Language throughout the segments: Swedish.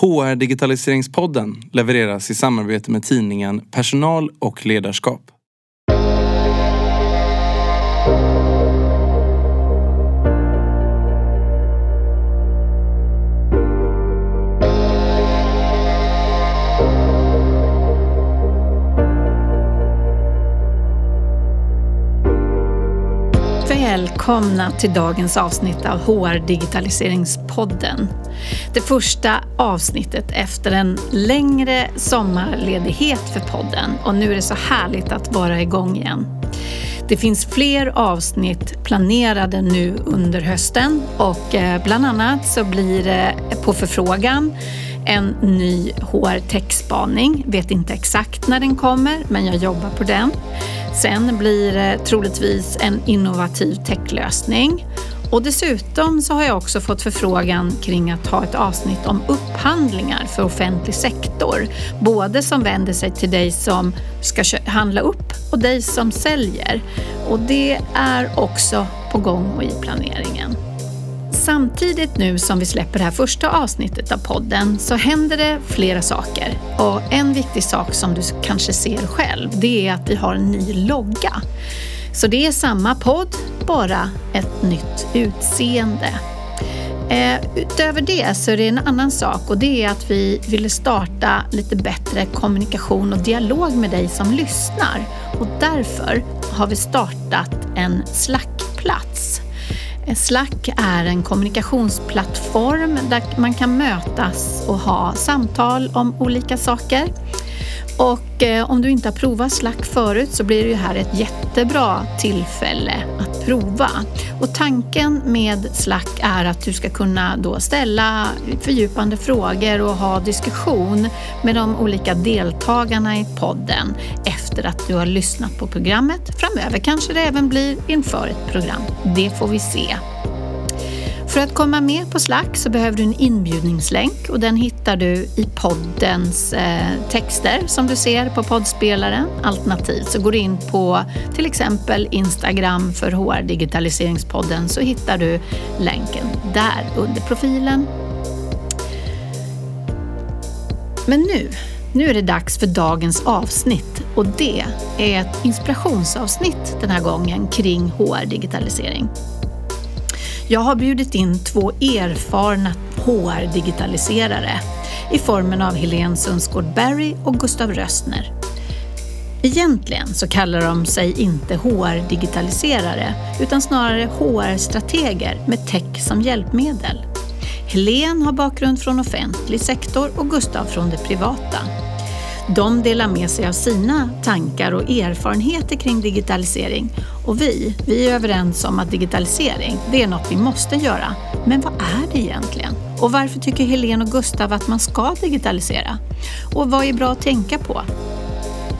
HR Digitaliseringspodden levereras i samarbete med tidningen Personal och ledarskap. Välkomna till dagens avsnitt av HR Digitaliseringspodden. Det första avsnittet efter en längre sommarledighet för podden och nu är det så härligt att vara igång igen. Det finns fler avsnitt planerade nu under hösten och eh, bland annat så blir det på förfrågan en ny HR-techspaning. Vet inte exakt när den kommer, men jag jobbar på den. Sen blir det troligtvis en innovativ techlösning. Och dessutom så har jag också fått förfrågan kring att ha ett avsnitt om upphandlingar för offentlig sektor. Både som vänder sig till dig som ska handla upp och dig som säljer. Och det är också på gång och i planeringen. Samtidigt nu som vi släpper det här första avsnittet av podden så händer det flera saker. Och en viktig sak som du kanske ser själv, det är att vi har en ny logga. Så det är samma podd, bara ett nytt utseende. Eh, utöver det så är det en annan sak och det är att vi ville starta lite bättre kommunikation och dialog med dig som lyssnar. Och därför har vi startat en Slackplats. Eh, Slack är en kommunikationsplattform där man kan mötas och ha samtal om olika saker. Och eh, om du inte har provat Slack förut så blir det här ett jättebra tillfälle att prova. Och tanken med Slack är att du ska kunna då ställa fördjupande frågor och ha diskussion med de olika deltagarna i podden efter att du har lyssnat på programmet. Framöver kanske det även blir inför ett program. Det får vi se. För att komma med på Slack så behöver du en inbjudningslänk och den hittar du i poddens eh, texter som du ser på poddspelaren. Alternativt så går du in på till exempel Instagram för HR Digitaliseringspodden så hittar du länken där under profilen. Men nu, nu är det dags för dagens avsnitt och det är ett inspirationsavsnitt den här gången kring HR digitalisering. Jag har bjudit in två erfarna HR-digitaliserare i formen av Helene Sundsgård Berry och Gustav Röstner. Egentligen så kallar de sig inte HR-digitaliserare utan snarare HR-strateger med tech som hjälpmedel. Helene har bakgrund från offentlig sektor och Gustav från det privata. De delar med sig av sina tankar och erfarenheter kring digitalisering och vi, vi är överens om att digitalisering, det är något vi måste göra. Men vad är det egentligen? Och varför tycker Helene och Gustav att man ska digitalisera? Och vad är bra att tänka på?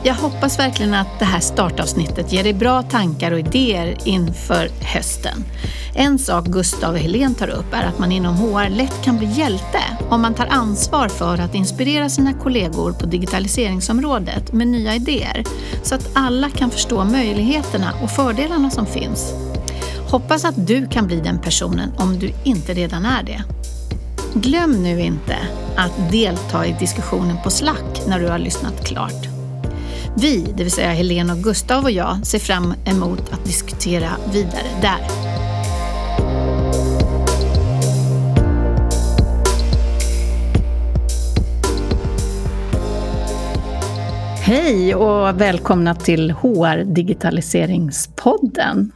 Jag hoppas verkligen att det här startavsnittet ger dig bra tankar och idéer inför hösten. En sak Gustav och Helene tar upp är att man inom HR lätt kan bli hjälte om man tar ansvar för att inspirera sina kollegor på digitaliseringsområdet med nya idéer så att alla kan förstå möjligheterna och fördelarna som finns. Hoppas att du kan bli den personen om du inte redan är det. Glöm nu inte att delta i diskussionen på Slack när du har lyssnat klart. Vi, det vill säga Helene och Gustav och jag, ser fram emot att diskutera vidare där. Hej och välkomna till HR Digitaliseringspodden.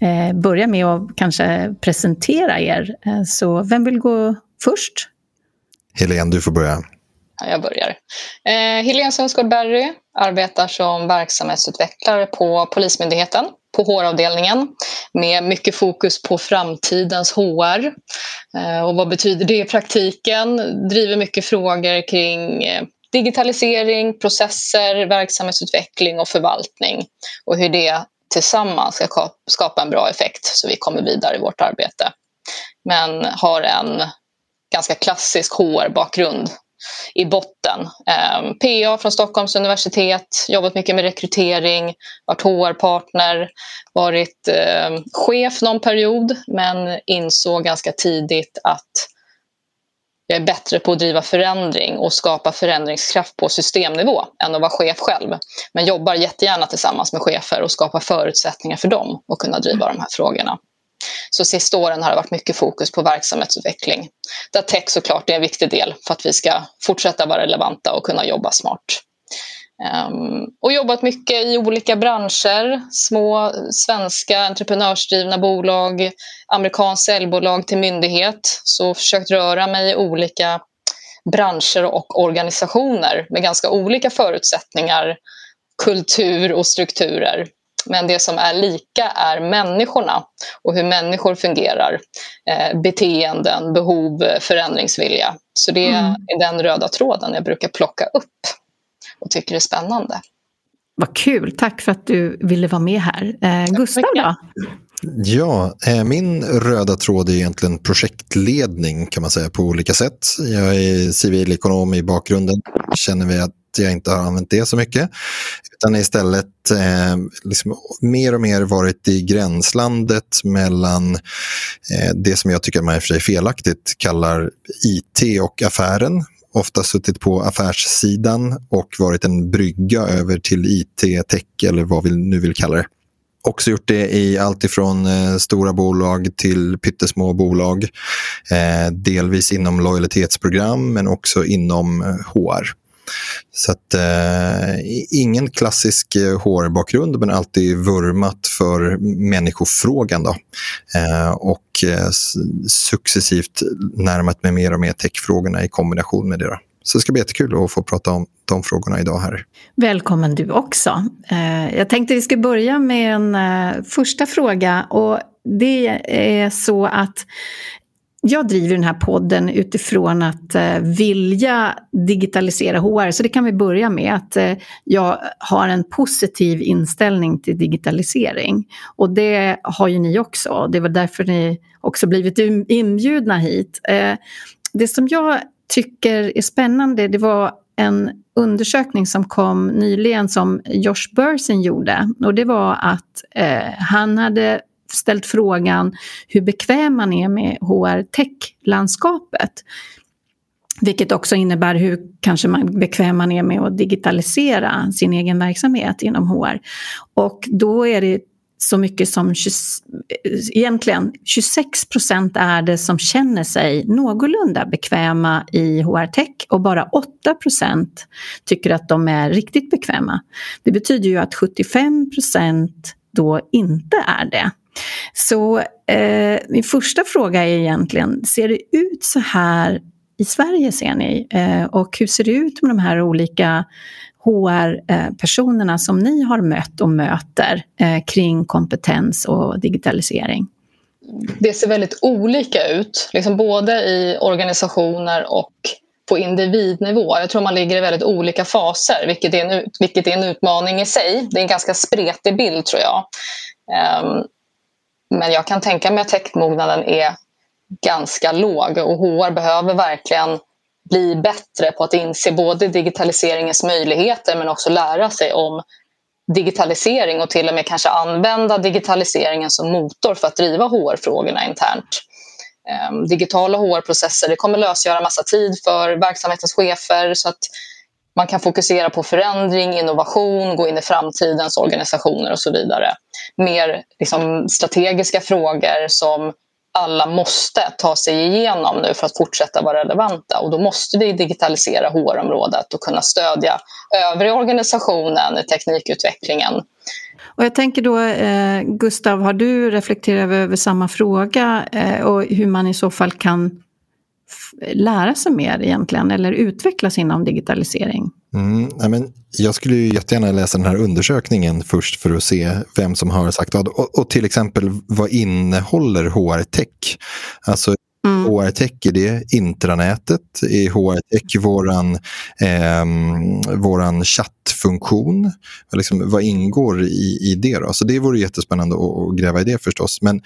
Eh, börja med att kanske presentera er. Eh, så vem vill gå först? Helene, du får börja. Jag börjar. Eh, Helene Sundsgård Berry arbetar som verksamhetsutvecklare på Polismyndigheten på HR-avdelningen med mycket fokus på framtidens HR. Eh, och vad betyder det i praktiken? Driver mycket frågor kring eh, digitalisering, processer, verksamhetsutveckling och förvaltning och hur det tillsammans ska skapa en bra effekt så vi kommer vidare i vårt arbete. Men har en ganska klassisk HR-bakgrund i botten. Ehm, PA från Stockholms universitet, jobbat mycket med rekrytering, varit HR-partner, varit ehm, chef någon period men insåg ganska tidigt att jag är bättre på att driva förändring och skapa förändringskraft på systemnivå än att vara chef själv. Men jobbar jättegärna tillsammans med chefer och skapar förutsättningar för dem att kunna driva de här frågorna. Så sista åren har det varit mycket fokus på verksamhetsutveckling. Där tech såklart är en viktig del för att vi ska fortsätta vara relevanta och kunna jobba smart. Um, och jobbat mycket i olika branscher. Små svenska entreprenörsdrivna bolag, amerikanskt säljbolag till myndighet. Så försökt röra mig i olika branscher och organisationer med ganska olika förutsättningar, kultur och strukturer. Men det som är lika är människorna och hur människor fungerar. Eh, beteenden, behov, förändringsvilja. Så det mm. är den röda tråden jag brukar plocka upp och tycker är spännande. Vad kul, tack för att du ville vara med här. Eh, Gustav då? Ja, eh, min röda tråd är egentligen projektledning kan man säga på olika sätt. Jag är civilekonom i bakgrunden, känner vi att jag inte har använt det så mycket. Utan istället eh, liksom mer och mer varit i gränslandet mellan eh, det som jag tycker man i och för sig felaktigt kallar IT och affären ofta suttit på affärssidan och varit en brygga över till IT, tech eller vad vi nu vill kalla det. Också gjort det i allt ifrån eh, stora bolag till pyttesmå bolag. Eh, delvis inom lojalitetsprogram men också inom eh, HR. Så att, eh, ingen klassisk eh, HR-bakgrund men alltid vurmat för människofrågan. Då. Eh, och eh, successivt närmat mig mer och mer techfrågorna i kombination med det. Då. Så det ska bli jättekul att få prata om de frågorna idag här. Välkommen du också. Eh, jag tänkte vi ska börja med en eh, första fråga. Och det är så att jag driver den här podden utifrån att eh, vilja digitalisera HR, så det kan vi börja med. Att eh, jag har en positiv inställning till digitalisering. Och det har ju ni också. Det var därför ni också blivit inbjudna hit. Eh, det som jag tycker är spännande, det var en undersökning som kom nyligen som Josh Bursin gjorde. Och det var att eh, han hade ställt frågan hur bekväm man är med HR-tech-landskapet. Vilket också innebär hur kanske man bekväm man är med att digitalisera sin egen verksamhet inom HR. Och då är det så mycket som 20, egentligen 26 procent är det som känner sig någorlunda bekväma i HR-tech och bara 8 procent tycker att de är riktigt bekväma. Det betyder ju att 75 procent då inte är det. Så eh, min första fråga är egentligen, ser det ut så här i Sverige ser ni? Eh, och hur ser det ut med de här olika HR-personerna som ni har mött och möter eh, kring kompetens och digitalisering? Det ser väldigt olika ut, liksom både i organisationer och på individnivå. Jag tror man ligger i väldigt olika faser, vilket är en, vilket är en utmaning i sig. Det är en ganska spretig bild, tror jag. Um, men jag kan tänka mig att täktmognaden är ganska låg och HR behöver verkligen bli bättre på att inse både digitaliseringens möjligheter men också lära sig om digitalisering och till och med kanske använda digitaliseringen som motor för att driva HR-frågorna internt. Ehm, digitala HR-processer kommer lösgöra massa tid för verksamhetens chefer så att man kan fokusera på förändring, innovation, gå in i framtidens organisationer och så vidare. Mer liksom, strategiska frågor som alla måste ta sig igenom nu för att fortsätta vara relevanta. Och då måste vi digitalisera HR-området och kunna stödja övriga organisationen i teknikutvecklingen. Och jag tänker då, eh, Gustav, har du reflekterat över samma fråga eh, och hur man i så fall kan lära sig mer egentligen eller utvecklas inom digitalisering? Mm, men jag skulle ju jättegärna läsa den här undersökningen först för att se vem som har sagt vad. Och, och till exempel vad innehåller HR-tech? Alltså Mm. HR-tech är det intranätet, är HR-tech våran, eh, våran chattfunktion? Liksom, vad ingår i, i det? Då? Så det vore jättespännande att, att gräva i det förstås. Men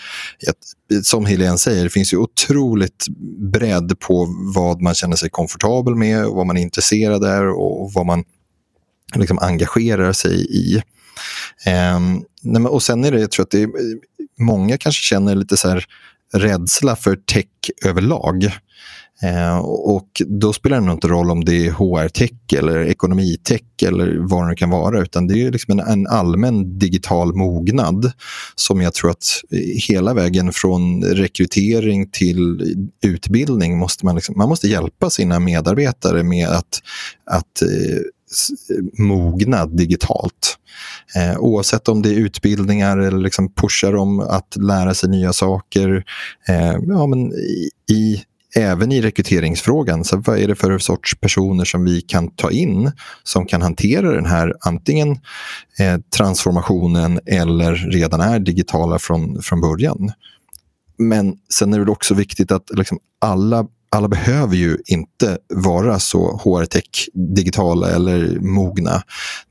som Helene säger, det finns ju otroligt bredd på vad man känner sig komfortabel med, vad man är intresserad av och vad man liksom engagerar sig i. Eh, och sen är det, jag tror att det är, många kanske känner lite så här rädsla för tech överlag. Eh, och då spelar det nog inte roll om det är HR-tech eller ekonomitech eller vad det nu kan vara, utan det är liksom en, en, allmän digital mognad som jag tror att hela vägen från rekrytering till utbildning måste man, liksom, man måste hjälpa sina medarbetare med att, att eh, mognad digitalt. Eh, oavsett om det är utbildningar eller liksom pushar dem att lära sig nya saker. Eh, ja, men i, i även i rekryteringsfrågan, så vad är det för sorts personer som vi kan ta in som kan hantera den här antingen eh, transformationen eller redan är digitala från, från början. Men sen är det också viktigt att liksom alla alla behöver ju inte vara så HR-tech digitala eller mogna.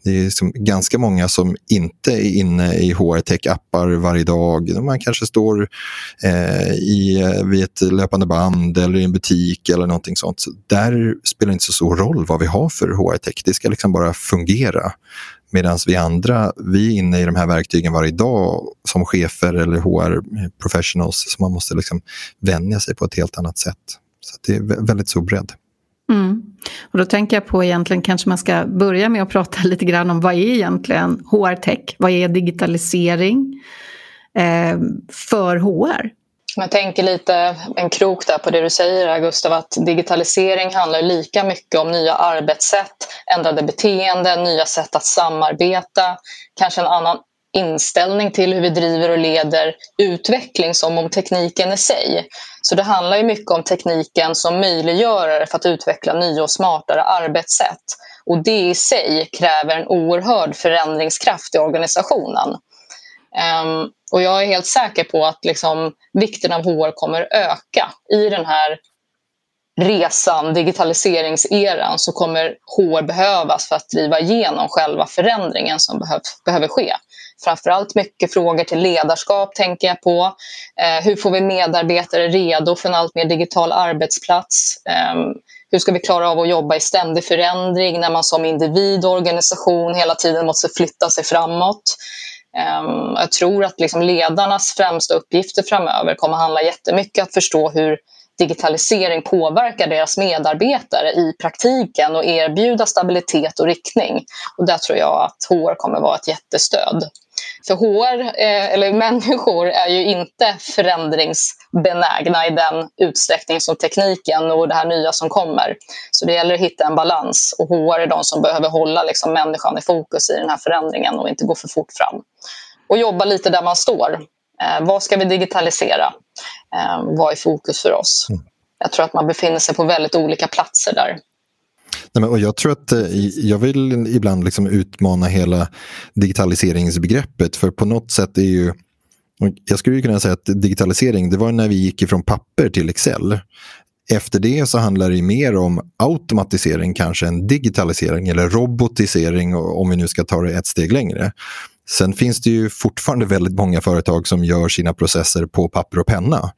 Det är liksom ganska många som inte är inne i HR-tech-appar varje dag. Man kanske står eh, i, eh, vid ett löpande band eller i en butik eller någonting sånt. Så där spelar det inte så stor roll vad vi har för HR-tech. Det ska liksom bara fungera. Medan vi andra, vi är inne i de här verktygen varje dag som chefer eller HR-professionals. Så man måste liksom vänja sig på ett helt annat sätt. Så det är väldigt stor bredd. Mm. Och då tänker jag på egentligen kanske man ska börja med att prata lite grann om vad är egentligen HR-tech? Vad är digitalisering eh, för HR? Jag tänker lite en krok där på det du säger Gustav, att digitalisering handlar lika mycket om nya arbetssätt, ändrade beteenden, nya sätt att samarbeta, kanske en annan inställning till hur vi driver och leder utveckling som om tekniken i sig. Så det handlar ju mycket om tekniken som möjliggörare för att utveckla nya och smartare arbetssätt. Och det i sig kräver en oerhörd förändringskraft i organisationen. Um, och jag är helt säker på att liksom, vikten av HR kommer öka i den här resan, digitaliseringseran, så kommer HR behövas för att driva igenom själva förändringen som behöv, behöver ske framförallt mycket frågor till ledarskap tänker jag på. Eh, hur får vi medarbetare redo för en allt mer digital arbetsplats? Eh, hur ska vi klara av att jobba i ständig förändring när man som individ och organisation hela tiden måste flytta sig framåt? Eh, jag tror att liksom ledarnas främsta uppgifter framöver kommer att handla jättemycket om att förstå hur digitalisering påverkar deras medarbetare i praktiken och erbjuda stabilitet och riktning. Och där tror jag att HR kommer vara ett jättestöd. För HR, eh, eller människor, är ju inte förändringsbenägna i den utsträckning som tekniken och det här nya som kommer. Så det gäller att hitta en balans och HR är de som behöver hålla liksom människan i fokus i den här förändringen och inte gå för fort fram. Och jobba lite där man står. Eh, vad ska vi digitalisera? Eh, vad är fokus för oss? Mm. Jag tror att man befinner sig på väldigt olika platser där. Nej, men, och jag tror att eh, jag vill ibland liksom utmana hela digitaliseringsbegreppet. För på något sätt är ju... Jag skulle kunna säga att digitalisering det var när vi gick ifrån papper till Excel. Efter det så handlar det mer om automatisering kanske än digitalisering eller robotisering om vi nu ska ta det ett steg längre. Sen finns det ju fortfarande väldigt många företag som gör sina processer på papper och penna.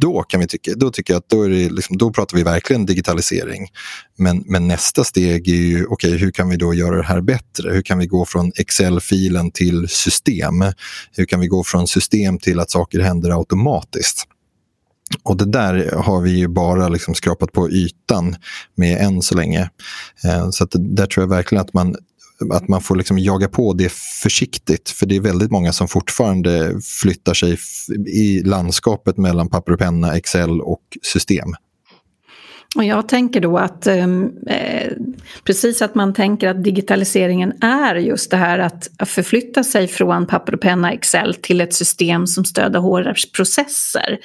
Då kan vi tycka, då tycker jag att då, är det liksom, då pratar vi verkligen digitalisering. Men, men nästa steg är ju, okej, okay, hur kan vi då göra det här bättre? Hur kan vi gå från Excel-filen till system? Hur kan vi gå från system till att saker händer automatiskt? Och det där har vi ju bara liksom skrapat på ytan med än så länge. Eh, så att där tror jag verkligen att man att man får liksom jaga på det försiktigt. För det är väldigt många som fortfarande flyttar sig i landskapet mellan papper och penna, Excel och system. Och jag tänker då att ehm, eh, precis att man tänker att digitaliseringen är just det här att förflytta sig från papper och penna, Excel till ett system som stöder hårdare processer.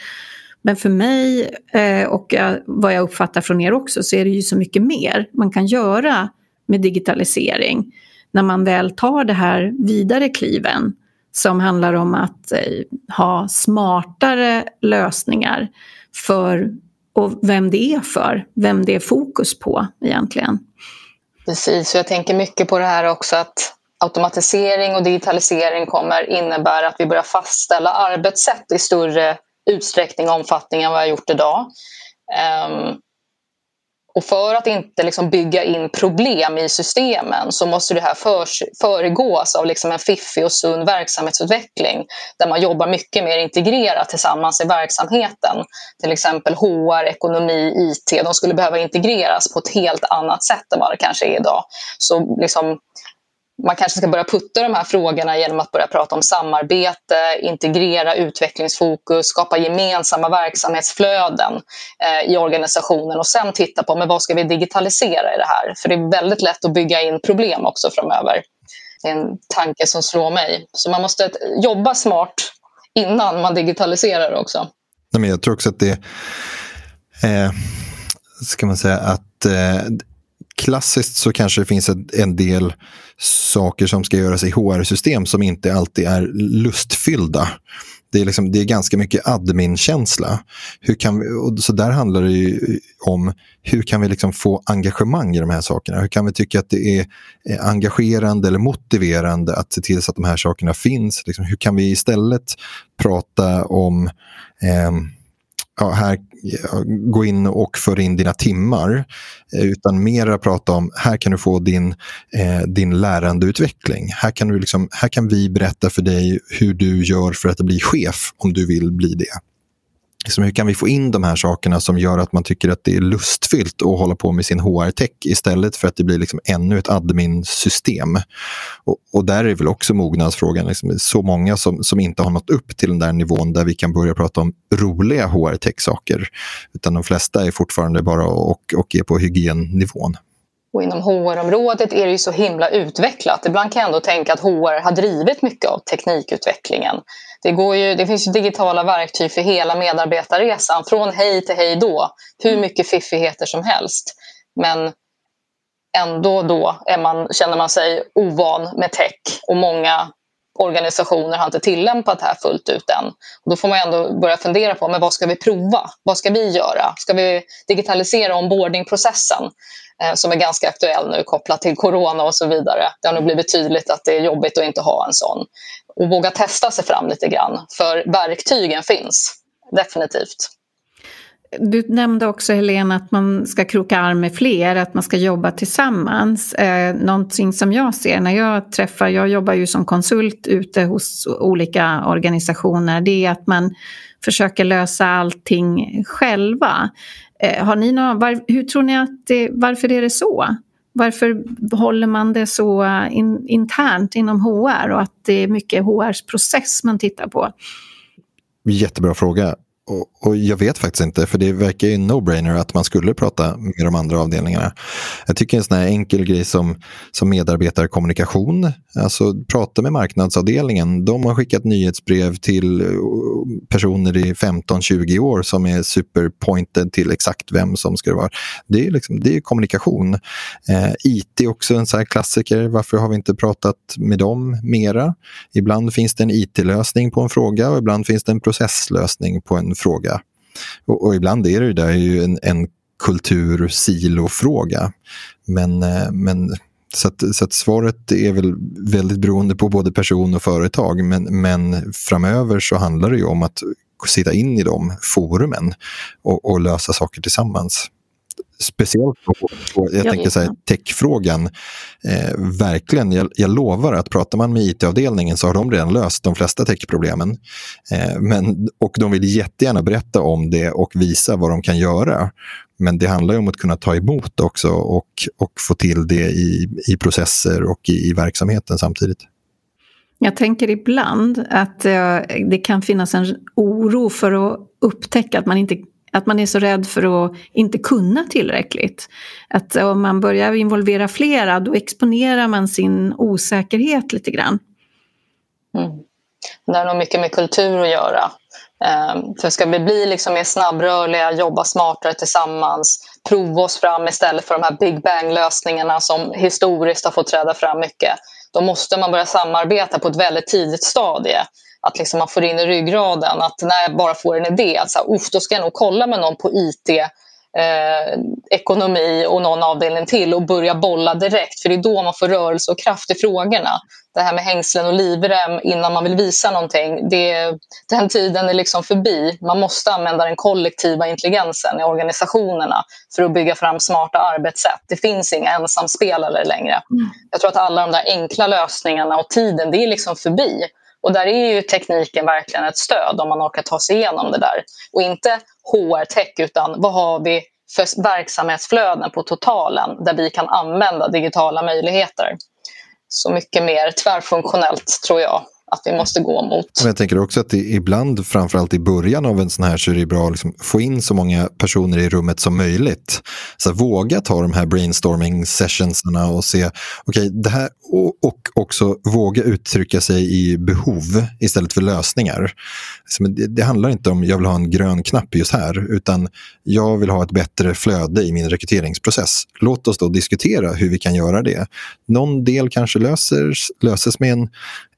Men för mig eh, och vad jag uppfattar från er också så är det ju så mycket mer man kan göra med digitalisering när man väl tar det här vidare kliven som handlar om att eh, ha smartare lösningar för och vem det är för, vem det är fokus på egentligen. Precis, och jag tänker mycket på det här också att automatisering och digitalisering kommer innebära att vi börjar fastställa arbetssätt i större utsträckning och omfattning än vad vi har gjort idag. Um, och för att inte liksom bygga in problem i systemen så måste det här för, föregås av liksom en fiffig och sund verksamhetsutveckling där man jobbar mycket mer integrerat tillsammans i verksamheten. Till exempel HR, ekonomi, IT. De skulle behöva integreras på ett helt annat sätt än vad det kanske är idag. Så liksom, man kanske ska börja putta de här frågorna genom att börja prata om samarbete, integrera utvecklingsfokus, skapa gemensamma verksamhetsflöden eh, i organisationen och sen titta på men vad ska vi digitalisera i det här? För det är väldigt lätt att bygga in problem också framöver. Det är en tanke som slår mig. Så man måste jobba smart innan man digitaliserar också. Nej, men jag tror också att det eh, ska man säga att eh, klassiskt så kanske det finns en del saker som ska göras i HR-system som inte alltid är lustfyllda. Det är, liksom, det är ganska mycket admin-känsla. så där handlar det ju om hur kan vi liksom få engagemang i de här sakerna? Hur kan vi tycka att det är eh, engagerande eller motiverande att se till så att de här sakerna finns? Liksom, hur kan vi istället prata om eh, ja, här, gå in och föra in dina timmar. Eh, utan mera prata om, här kan du få din, eh, din lärandeutveckling. Här kan, du liksom, här kan vi berätta för dig hur du gör för att bli chef om du vill bli det liksom, hur kan vi få in de här sakerna som gör att man tycker att det är lustfyllt att hålla på med sin HR-tech istället för att det blir liksom ännu ett admin-system. Och, och, där är väl också mognadsfrågan, liksom, så många som, som inte har nått upp till den där nivån där vi kan börja prata om roliga HR-tech-saker. Utan de flesta är fortfarande bara och, och är på hygiennivån. Och inom HR-området är det ju så himla utvecklat. Ibland kan jag ändå tänka att HR har drivit mycket av teknikutvecklingen. Det, går ju, det finns ju digitala verktyg för hela medarbetarresan, från hej till hej då. Hur mm. mycket fiffigheter som helst. Men ändå då man, känner man sig ovan med tech och många organisationer har inte tillämpat det här fullt ut än. Och då får man ändå börja fundera på men vad ska vi prova? Vad ska vi göra? Ska vi digitalisera onboardingprocessen eh, som är ganska aktuell nu kopplat till corona och så vidare. Det har nog blivit tydligt att det är jobbigt att inte ha en sån och våga testa sig fram lite grann. För verktygen finns, definitivt. Du nämnde också Helena att man ska kroka arm med fler, att man ska jobba tillsammans. Eh, någonting som jag ser när jag träffar, jag jobbar ju som konsult ute hos olika organisationer, det är att man försöker lösa allting själva. Eh, har ni någon, var, hur tror ni att det, varför är det så? Varför håller man det så eh, in, internt inom HR och att det är mycket HRs process man tittar på? Jättebra fråga. Och, och, jag vet faktiskt inte, för det verkar ju no-brainer att man skulle prata med de andra avdelningarna. Jag tycker en sån här enkel grej som, som medarbetarkommunikation, alltså prata med marknadsavdelningen. De har skickat nyhetsbrev till eh, personer i 15-20 år som är superpointed till exakt vem som ska vara. Det är, liksom, det är kommunikation. Eh, IT är också en sån klassiker. Varför har vi inte pratat med dem mera? Ibland finns det en IT-lösning på en fråga och ibland finns det en processlösning på en fråga. Och, och ibland är det där ju en, en kultursilofråga. Men, eh, men så, att, så att svaret är väl väldigt beroende på både person och företag. Men, men framöver så handlar det ju om att sitta in i de forumen och, och lösa saker tillsammans speciellt på, på jag tänker så här, techfrågan. Eh, verkligen, jag, jag, lovar att pratar man med IT-avdelningen så har de redan löst de flesta techproblemen. Eh, men, och de vill jättegärna berätta om det och visa vad de kan göra. Men det handlar om att kunna ta emot också och, och få till det i, i processer och i, i verksamheten samtidigt. Jag tänker ibland att eh, det kan finnas en oro för att upptäcka att man inte att man är så rädd för att inte kunna tillräckligt. Att om man börjar involvera flera då exponerar man sin osäkerhet lite grann. Mm. Det har nog mycket med kultur att göra. Ehm, för ska vi bli liksom mer snabbrörliga, jobba smartare tillsammans, prova oss fram istället för de här big bang-lösningarna som historiskt har fått träda fram mycket, då måste man börja samarbeta på ett väldigt tidigt stadie att liksom man får in i ryggraden att när jag bara får en idé, att så här, då ska jag nog kolla med någon på IT eh, ekonomi och någon avdelning till och börja bolla direkt. För det är då man får rörelse och kraft i frågorna. Det här med hängslen och livrem innan man vill visa någonting, det, den tiden är liksom förbi. Man måste använda den kollektiva intelligensen i organisationerna för att bygga fram smarta arbetssätt. Det finns inga ensamspelare längre. Mm. Jag tror att alla de där enkla lösningarna och tiden, det är liksom förbi. Och där är ju tekniken verkligen ett stöd om man orkar ta sig igenom det där. Och inte HR-tech utan vad har vi för verksamhetsflöden på totalen där vi kan använda digitala möjligheter. Så mycket mer tvärfunktionellt tror jag att vi måste gå mot. jag tänker också att det ibland, framförallt i början av en sån här, så är det bra att liksom få in så många personer i rummet som möjligt. Så våga ta de här brainstorming sessionsarna och se, okej, okay, det här och, och, också våga uttrycka sig i behov istället för lösningar. Det, det handlar inte om jag vill ha en grön knapp just här, utan jag vill ha ett bättre flöde i min rekryteringsprocess. Låt oss då diskutera hur vi kan göra det. Någon del kanske löser, löses med en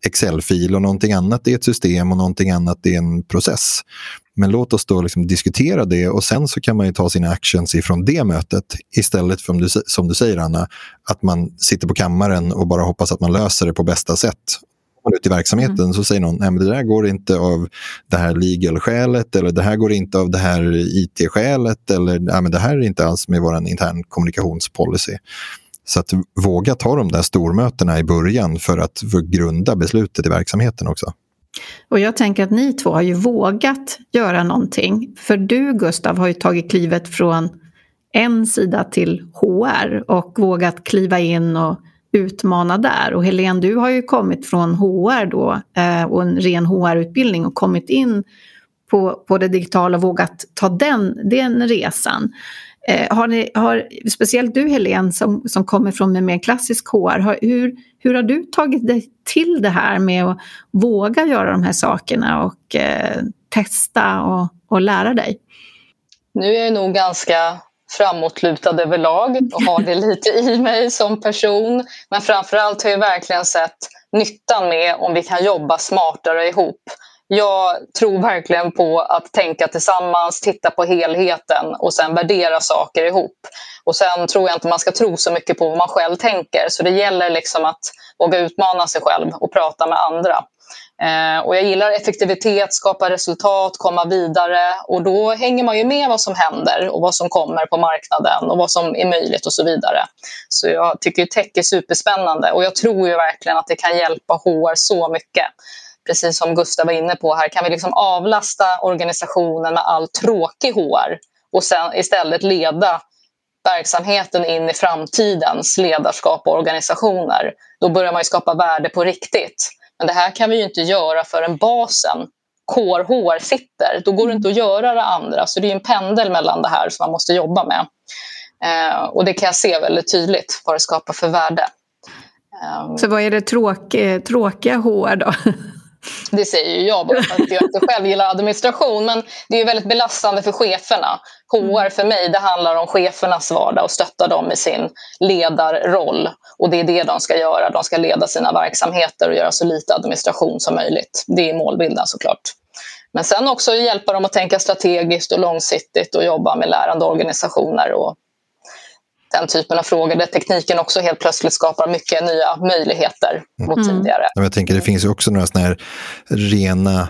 Excel-fil och någonting annat är ett system och någonting annat är en process. Men låt oss då liksom diskutera det och sen så kan man ju ta sina actions ifrån det mötet istället för, som du säger Anna, att man sitter på kammaren och bara hoppas att man löser det på bästa sätt. Man ut i verksamheten mm. så säger någon, nej men det där går inte av det här legal-skälet eller det här går inte av det här IT-skälet eller nej men det här är inte alls med vår intern kommunikationspolicy. Så att våga ta de där stormötena i början för att grunda beslutet i verksamheten också. Och jag tänker att ni två har ju vågat göra någonting. För du Gustav har ju tagit klivet från en sida till HR och vågat kliva in och utmana där. Och Helene, du har ju kommit från HR då eh, och en ren HR-utbildning och kommit in på, på det digitala och vågat ta den, den resan. Eh, har ni, har, speciellt du Helene som, som kommer från en mer klassisk HR, har, hur, hur har du tagit dig till det här med att våga göra de här sakerna och eh, testa och, och lära dig? Nu är jag nog ganska framåtlutad överlag och har det lite i mig som person. Men framförallt har jag verkligen sett nyttan med om vi kan jobba smartare ihop jag tror verkligen på att tänka tillsammans, titta på helheten och sen värdera saker ihop. Och sen tror jag inte man ska tro så mycket på vad man själv tänker. Så det gäller liksom att våga utmana sig själv och prata med andra. Eh, och jag gillar effektivitet, skapa resultat, komma vidare. Och då hänger man ju med vad som händer och vad som kommer på marknaden och vad som är möjligt och så vidare. Så jag tycker tech är superspännande och jag tror ju verkligen att det kan hjälpa HR så mycket precis som Gustav var inne på här, kan vi liksom avlasta organisationen med all tråkig HR och sen istället leda verksamheten in i framtidens ledarskap och organisationer, då börjar man skapa värde på riktigt. Men det här kan vi ju inte göra förrän basen, KRHR, sitter. Då går det inte att göra det andra. Så det är en pendel mellan det här som man måste jobba med. Eh, och det kan jag se väldigt tydligt vad det skapar för värde. Eh, Så vad är det tråk, eh, tråkiga HR då? Det säger ju jag bara för att jag inte själv gillar administration. Men det är väldigt belastande för cheferna. HR för mig, det handlar om chefernas vardag och stötta dem i sin ledarroll. Och det är det de ska göra. De ska leda sina verksamheter och göra så lite administration som möjligt. Det är målbilden såklart. Men sen också hjälpa dem att tänka strategiskt och långsiktigt och jobba med lärande organisationer och den typen av frågor där tekniken också helt plötsligt skapar mycket nya möjligheter mot mm. tidigare. Jag tänker det finns ju också några sådana här rena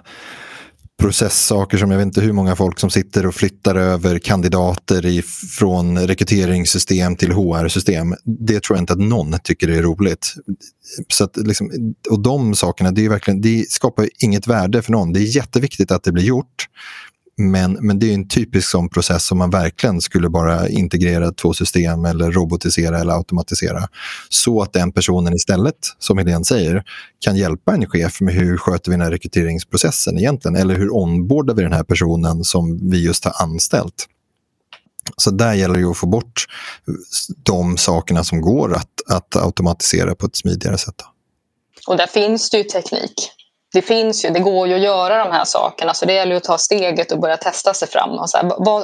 processsaker som jag vet inte hur många folk som sitter och flyttar över kandidater i, från rekryteringssystem till HR-system. Det tror jag inte att någon tycker är roligt. Så att liksom, och de sakerna, det, är verkligen, det skapar inget värde för någon. Det är jätteviktigt att det blir gjort. Men, men det är en typisk sån process som man verkligen skulle bara integrera två system eller robotisera eller automatisera. Så att den personen istället, som Helene säger, kan hjälpa en chef med hur sköter vi den här rekryteringsprocessen egentligen? Eller hur onboardar vi den här personen som vi just har anställt? Så där gäller det att få bort de sakerna som går att, att automatisera på ett smidigare sätt. Och där finns det ju teknik det finns ju, det går ju att göra de här sakerna så det gäller att ta steget och börja testa sig fram. Och så här, vad,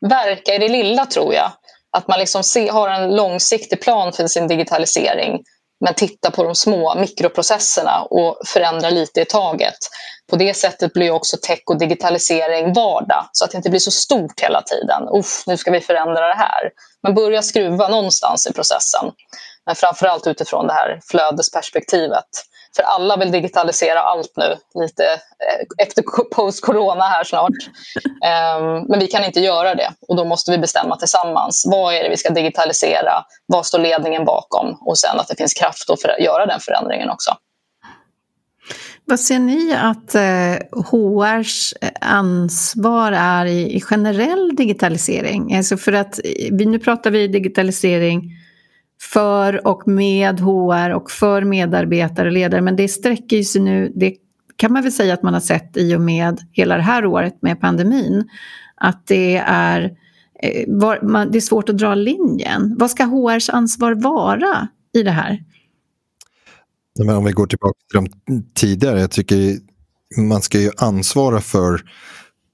verka i det lilla tror jag. Att man liksom se, har en långsiktig plan för sin digitalisering. men titta på de små mikroprocesserna och förändra lite i taget. På det sättet blir också tech och digitalisering vardag så att det inte blir så stort hela tiden. Uff, nu ska vi förändra det här. Men börja skruva någonstans i processen. Men framförallt utifrån det här flödesperspektivet. För alla vill digitalisera allt nu, lite eh, efter post-corona här snart. Ehm, men vi kan inte göra det och då måste vi bestämma tillsammans. Vad är det vi ska digitalisera? Vad står ledningen bakom? Och sen att det finns kraft att göra den förändringen också. Vad ser ni att eh, HRs eh, ansvar är i generell digitalisering? Alltså för att nu pratar vi digitalisering för och med HR och för medarbetare och ledare. Men det sträcker sig nu, det kan man väl säga att man har sett i och med hela det här året med pandemin. Att det är, eh, det är svårt att dra linjen. Vad ska HRs ansvar vara i det här? Men om vi går tillbaka till de tidigare, jag tycker man ska ju ansvara för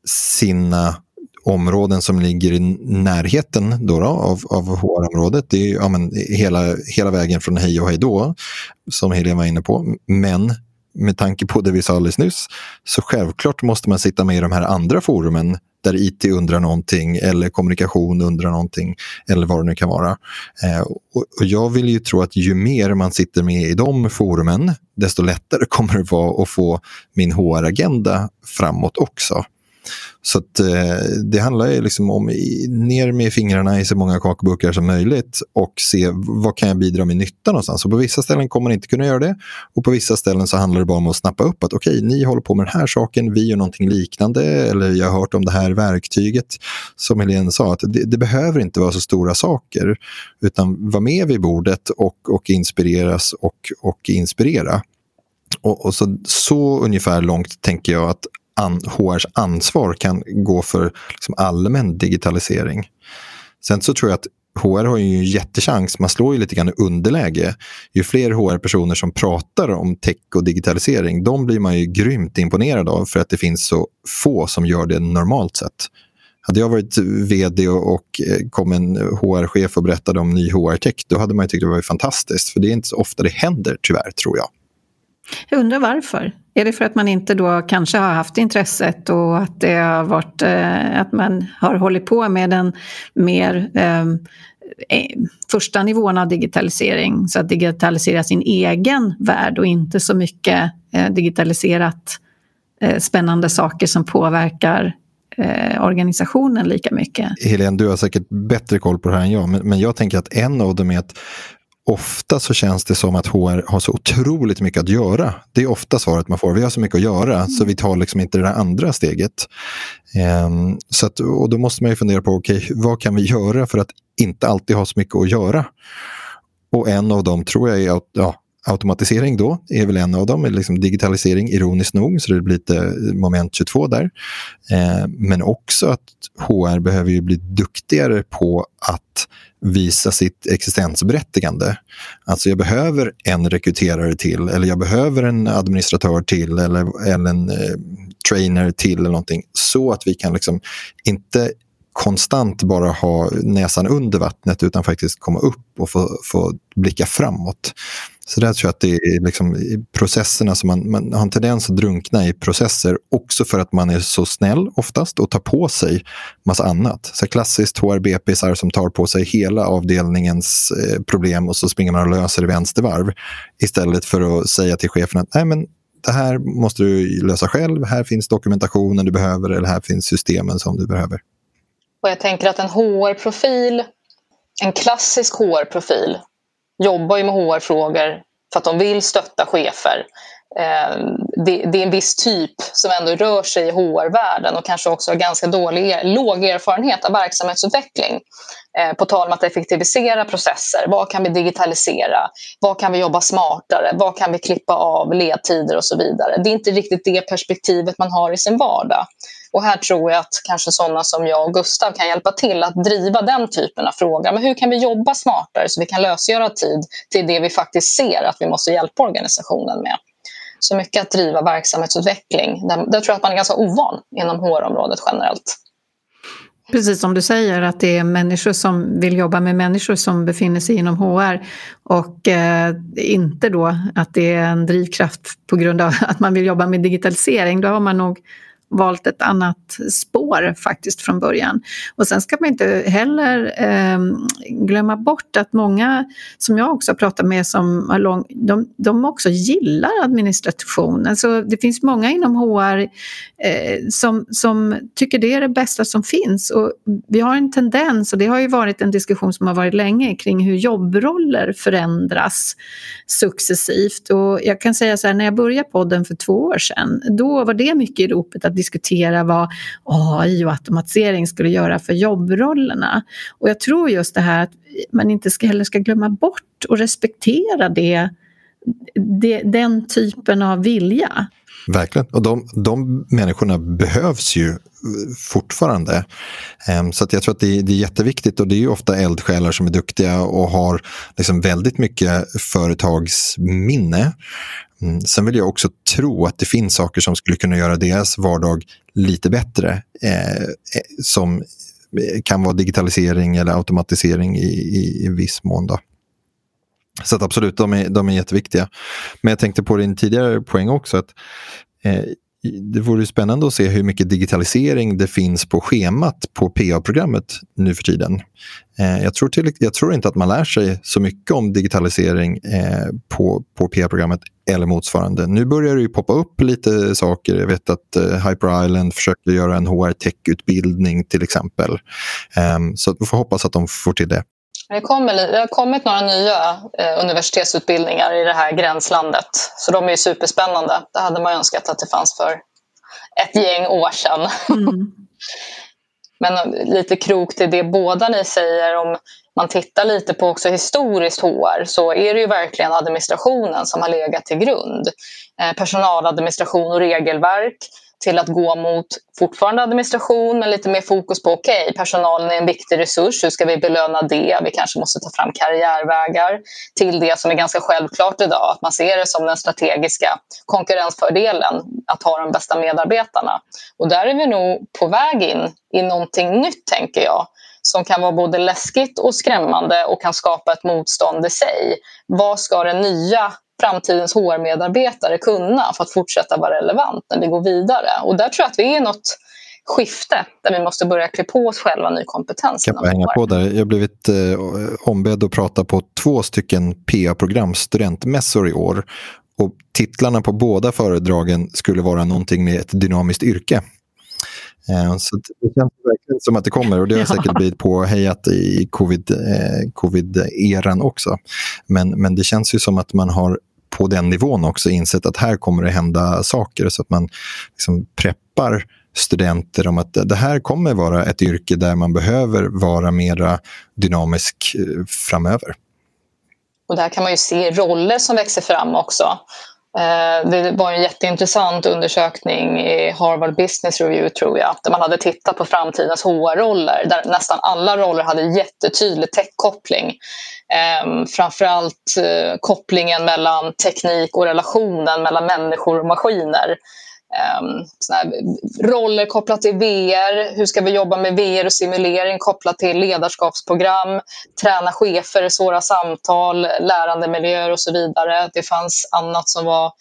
sina områden som ligger i närheten då då, av, av HR-området. Det är ja, men, hela, hela vägen från hej och hej då, som Helene var inne på. Men med tanke på det vi sa alldeles nyss, så självklart måste man sitta med i de här andra forumen där IT undrar någonting eller kommunikation undrar någonting eller vad det nu kan vara. Eh, och, och, jag vill ju tro att ju mer man sitter med i de forumen, desto lättare kommer det vara att få min HR-agenda framåt också. Så att, eh, det handlar ju liksom om i, ner med fingrarna i så många kakburkar som möjligt och se vad kan jag bidra med nytta någonstans. Och på vissa ställen kommer man inte kunna göra det och på vissa ställen så handlar det bara om att snappa upp att okej, okay, ni håller på med den här saken, vi gör någonting liknande eller jag har hört om det här verktyget. Som Helene sa, att det, det behöver inte vara så stora saker utan var med vid bordet och, och inspireras och, och inspirera. Och, och, så, så ungefär långt tänker jag att an, HRs ansvar kan gå för liksom allmän digitalisering. Sen så tror jag att HR har ju en jättechans, man slår ju lite grann i underläge. Ju fler HR-personer som pratar om tech och digitalisering, de blir man ju grymt imponerad av för att det finns så få som gör det normalt sett. Hade jag varit vd och, eh, kom en HR-chef och berättade om ny HR-tech, då hade man ju tyckt det var fantastiskt. För det är inte så ofta det händer, tyvärr, tror jag. Jag undrar varför. Är det för att man inte då kanske har haft intresset och att det har varit eh, att man har hållit på med den mer eh, eh, första nivån av digitalisering, så att digitalisera sin egen värld och inte så mycket eh, digitaliserat eh, spännande saker som påverkar eh, organisationen lika mycket. Helene, du har säkert bättre koll på det här än jag, men, men jag tänker att en av dem är att ofta så känns det som att HR har så otroligt mycket att göra. Det är ofta svaret man får. Vi har så mycket att göra mm. så vi tar liksom inte det där andra steget. Um, så att, och då måste man ju fundera på okay, vad kan vi göra för att inte alltid ha så mycket att göra. Och en av dem tror jag är att ja, automatisering då är väl en av dem, liksom digitalisering ironiskt nog, så det blir lite eh, moment 22 där. Eh, men också att HR behöver ju bli duktigare på att visa sitt existensberättigande. Alltså jag behöver en rekryterare till eller jag behöver en administratör till eller, eller en eh, trainer till eller någonting så att vi kan liksom inte konstant bara ha näsan under vattnet utan faktiskt komma upp och få, få blicka framåt. Så där tror jag att det är liksom processerna som man, man har en tendens att drunkna i processer också för att man är så snäll oftast och tar på sig massa annat. Så klassiskt HRBPsar som tar på sig hela avdelningens eh, problem och så springer man och löser det vänstervarv istället för att säga till chefen att Nej, men det här måste du lösa själv. Här finns dokumentationen du behöver eller här finns systemen som du behöver. Och jag tänker att en HR-profil, en klassisk HR-profil jobbar ju med HR-frågor för att de vill stötta chefer. Eh, det, är en viss typ som ändå rör sig i HR-världen och kanske också har ganska dålig, låg erfarenhet av verksamhetsutveckling. Eh, på tal om att effektivisera processer. Vad kan vi digitalisera? Vad kan vi jobba smartare? Vad kan vi klippa av ledtider och så vidare? Det är inte riktigt det perspektivet man har i sin vardag. Och här tror jag att kanske sådana som jag och Gustav kan hjälpa till att driva den typen av frågor. Men hur kan vi jobba smartare så vi kan lösgöra tid till det vi faktiskt ser att vi måste hjälpa organisationen med? Så mycket att driva verksamhetsutveckling. Där, där tror jag att man är ganska ovan inom HR-området generellt. Precis som du säger att det är människor som vill jobba med människor som befinner sig inom HR och eh, inte då att det är en drivkraft på grund av att man vill jobba med digitalisering. Då har man nog valt ett annat spår faktiskt från början. Och sen ska man inte heller eh, glömma bort att många som jag också pratar med som har lång, de, de också gillar administration. Alltså det finns många inom HR eh, som, som tycker det är det bästa som finns. Och vi har en tendens, och det har ju varit en diskussion som har varit länge kring hur jobbroller förändras successivt. Och jag kan säga så här, när jag började podden för två år sedan, då var det mycket i ropet att diskutera vad AI och automatisering skulle göra för jobbrollerna. Och jag tror just det här att man inte ska, heller ska glömma bort och respektera det, det, den typen av vilja. Verkligen. Och de, de människorna behövs ju fortfarande. Ehm, så att jag tror att det är, det är jätteviktigt och det är ju ofta eldsjälar som är duktiga och har liksom väldigt mycket företagsminne. Mm, sen vill jag också tro att det finns saker som skulle kunna göra deras vardag lite bättre. Eh, eh som kan vara digitalisering eller automatisering i, i, i viss mån. Då. Så att absolut, de är, de är jätteviktiga. Men jag tänkte på din tidigare poäng också. att eh, det vore spännande att se hur mycket digitalisering det finns på schemat på PA-programmet nu för tiden. Eh, jag, tror till, jag tror inte att man lär sig så mycket om digitalisering eh, på, på PA-programmet eller motsvarande. Nu börjar det ju poppa upp lite saker. Jag vet att eh, Hyper Island försöker göra en HR Tech-utbildning till exempel. Ehm, så vi får hoppas att de får till det. Det, kommer, det har kommit några nya eh, universitetsutbildningar i det här gränslandet. Så de är superspännande. Det hade man önskat att det fanns för ett gäng år sedan. Mm. Men eh, lite krok till det båda ni säger om man tittar lite på också historiskt HR så är det ju verkligen administrationen som har legat till grund. Eh, personaladministration och regelverk till att gå mot fortfarande administration men lite mer fokus på okej, okay, personalen är en viktig resurs, hur ska vi belöna det? Vi kanske måste ta fram karriärvägar till det som är ganska självklart idag, att man ser det som den strategiska konkurrensfördelen att ha de bästa medarbetarna. Och där är vi nog på väg in i någonting nytt tänker jag som kan vara både läskigt och skrämmande och kan skapa ett motstånd i sig. Vad ska den nya framtidens HR-medarbetare kunna för att fortsätta vara relevant när vi går vidare? Och där tror jag att vi är något skifte där vi måste börja klä på oss själva ny kompetens. Kan jag hänga på där? Jag har blivit eh, ombedd att prata på två stycken PA-program, studentmässor i år. Och titlarna på båda föredragen skulle vara någonting med ett dynamiskt yrke. Eh, så det känns verkligen som att det kommer och det har säkert blivit påhejat i covid, eh, covid-eran också. Men, men det känns ju som att man har på den nivån också insett att här kommer det hända saker så att man liksom preppar studenter om att det här kommer vara ett yrke där man behöver vara mera dynamisk eh, framöver. Och där kan man ju se roller som växer fram också. Eh, det var en jätteintressant undersökning i Harvard Business Review tror jag, där man hade tittat på framtidens HR-roller, där nästan alla roller hade jättetydlig tech-koppling. Ehm, framförallt eh, kopplingen mellan teknik och relationen mellan människor och maskiner. Um, roller kopplat till VR, hur ska vi jobba med VR och simulering kopplat till ledarskapsprogram, träna chefer i svåra samtal, lärandemiljöer och så vidare. Det fanns annat som var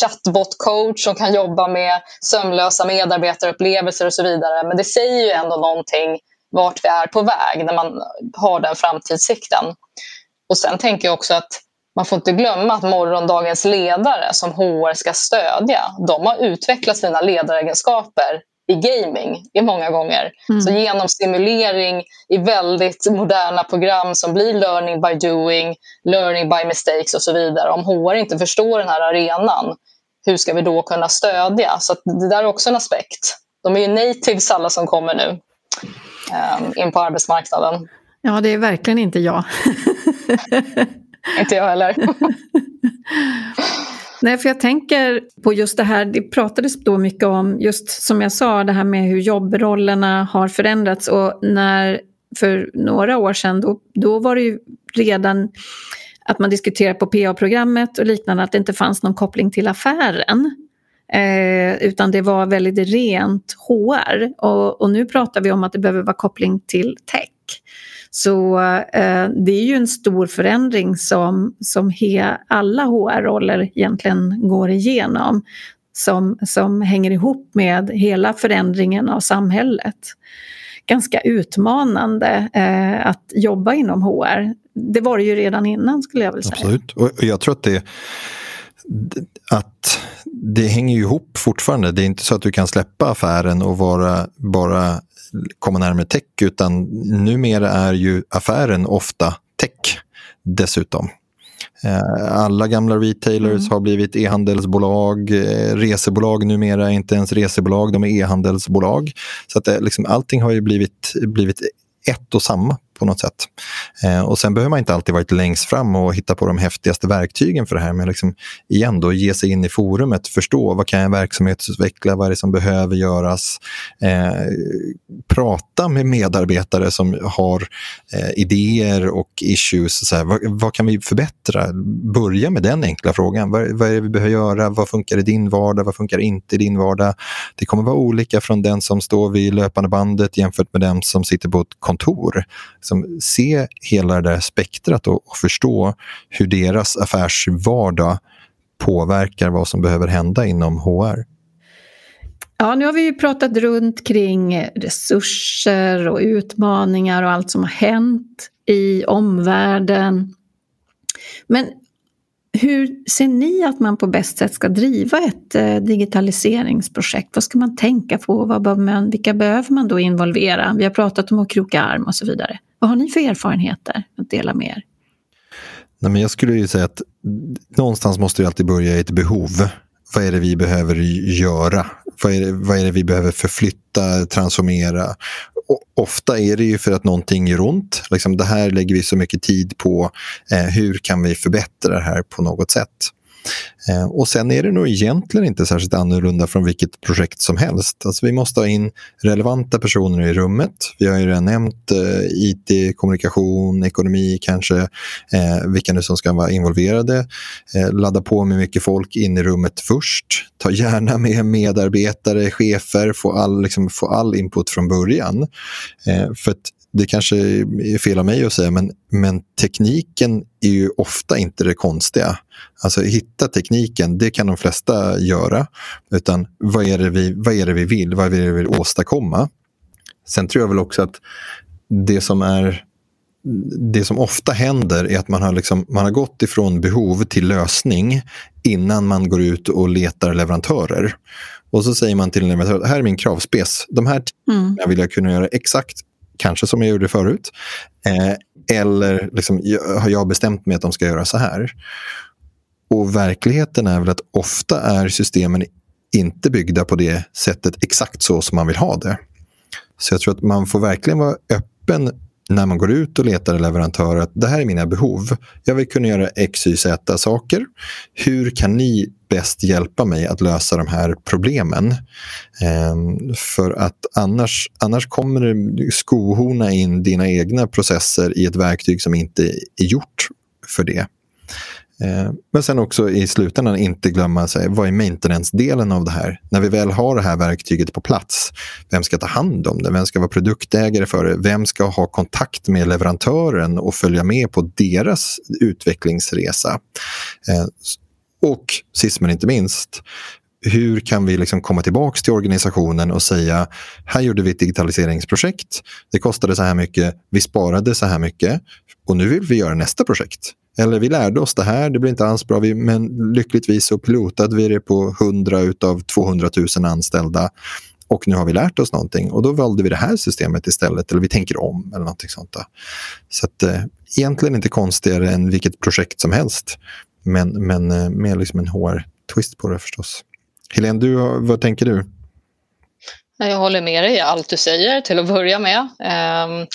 chatbot-coach som kan jobba med sömlösa medarbetarupplevelser och så vidare. Men det säger ju ändå någonting vart vi är på väg när man har den framtidssikten. Och sen tänker jag också att man får inte glömma att morgondagens ledare som HR ska stödja, de har utvecklat sina ledaregenskaper i gaming i många gånger. Mm. Så genom stimulering i väldigt moderna program som blir learning by doing, learning by mistakes och så vidare. Om HR inte förstår den här arenan, hur ska vi då kunna stödja? Så det där är också en aspekt. De är ju natives alla som kommer nu um, in på arbetsmarknaden. Ja, det är verkligen inte jag. Inte jag heller. Nej, för jag tänker på just det här, det pratades då mycket om, just som jag sa, det här med hur jobbrollerna har förändrats och när, för några år sedan, då, då var det ju redan att man diskuterade på PA-programmet och liknande att det inte fanns någon koppling till affären. Eh, utan det var väldigt rent HR. Och, och, nu pratar vi om att det behöver vara koppling till tech. Så eh, det är ju en stor förändring som, som he, alla HR-roller egentligen går igenom. Som, som hänger ihop med hela förändringen av samhället. Ganska utmanande eh, att jobba inom HR. Det var det ju redan innan skulle jag vilja säga. Absolut, och jag tror att det att det hänger ihop fortfarande. Det är inte så att du kan släppa affären och vara, bara komma närmare tech, utan numera är ju affären ofta tech dessutom. Eh, alla gamla retailers mm. har blivit e-handelsbolag. Eh, resebolag numera är inte ens resebolag, de är e-handelsbolag. Så att det, liksom, allting har ju blivit, blivit ett och samma på något sätt. Eh, och sen behöver man inte alltid varit längst fram och hitta på de häftigaste verktygen för det här. Men liksom, igen, då, ge sig in i forumet, förstå vad kan jag verksamhetsutveckla, vad är det som behöver göras. Eh, prata med medarbetare som har eh, idéer och issues. Så här, vad, vad, kan vi förbättra? Börja med den enkla frågan. Vad, vad är det vi behöver göra? Vad funkar i din vardag? Vad funkar inte i din vardag? Det kommer vara olika från den som står vid löpande bandet jämfört med den som sitter på ett kontor liksom se hela det där spektrat och, och förstå hur deras affärsvardag påverkar vad som behöver hända inom HR. Ja, nu har vi ju pratat runt kring resurser och utmaningar och allt som har hänt i omvärlden. Men hur ser ni att man på bäst sätt ska driva ett eh, digitaliseringsprojekt? Vad ska man tänka på? Vad behöver man, vilka behöver man då involvera? Vi har pratat om att kroka arm och så vidare. Vad har ni för erfarenheter att dela med er? Nej, men jag skulle ju säga att någonstans måste det alltid börja i ett behov. Vad är det vi behöver göra? Vad är det, vad är det vi behöver förflytta, transformera? Och ofta är det ju för att någonting gör ont. Liksom, det här lägger vi så mycket tid på. Eh, hur kan vi förbättra det här på något sätt? Eh, och sen är det nog egentligen inte särskilt annorlunda från vilket projekt som helst. Alltså vi måste ha in relevanta personer i rummet. Vi har ju redan nämnt eh, IT, kommunikation, ekonomi kanske, eh, vilka nu som ska vara involverade. Eh, ladda på med mycket folk in i rummet först. Ta gärna med medarbetare, chefer, få all, liksom, få all input från början. Eh, för att det kanske är fel av mig att säga, men, men tekniken är ju ofta inte det konstiga. Alltså hitta tekniken, det kan de flesta göra. Utan vad är det vi, vad är det vi vill? Vad är det vi vill åstadkomma? Sen tror jag väl också att det som är det som ofta händer är att man har, liksom, man har gått ifrån behov till lösning innan man går ut och letar leverantörer. Och så säger man till en leverantör, här är min kravspec. De här mm. vill jag kunna göra exakt kanske som jag gjorde förut. Eh, eller liksom, har jag bestämt mig att de ska göra så här. Och verkligheten är väl att ofta är systemen inte byggda på det sättet exakt så som man vill ha det. Så jag tror att man får verkligen vara öppen när man går ut och letar leverantörer att det här är mina behov. Jag vill kunna göra X, Y, Z saker. Hur kan ni bäst hjälpa mig att lösa de här problemen? Ehm, för att annars, annars kommer det skohorna in dina egna processer i ett verktyg som inte är gjort för det. Eh, men sen också i slutändan inte glömma sig, vad är maintenance-delen av det här? När vi väl har det här verktyget på plats, vem ska ta hand om det? Vem ska vara produktägare för det? Vem ska ha kontakt med leverantören och följa med på deras utvecklingsresa? Eh, och sist men inte minst, hur kan vi liksom komma tillbaka till organisationen och säga här gjorde vi ett digitaliseringsprojekt. Det kostade så här mycket. Vi sparade så här mycket och nu vill vi göra nästa projekt. Eller vi lärde oss det här, det blev inte alls bra, men lyckligtvis så pilotade vi det på 100 utav 200 000 anställda. Och nu har vi lärt oss någonting och då valde vi det här systemet istället. Eller vi tänker om eller någonting sånt. Där. Så att, eh, egentligen inte konstigare än vilket projekt som helst. Men, men eh, med liksom en HR-twist på det förstås. Helene, du, vad tänker du? Jag håller med dig i allt du säger till att börja med. Ehm,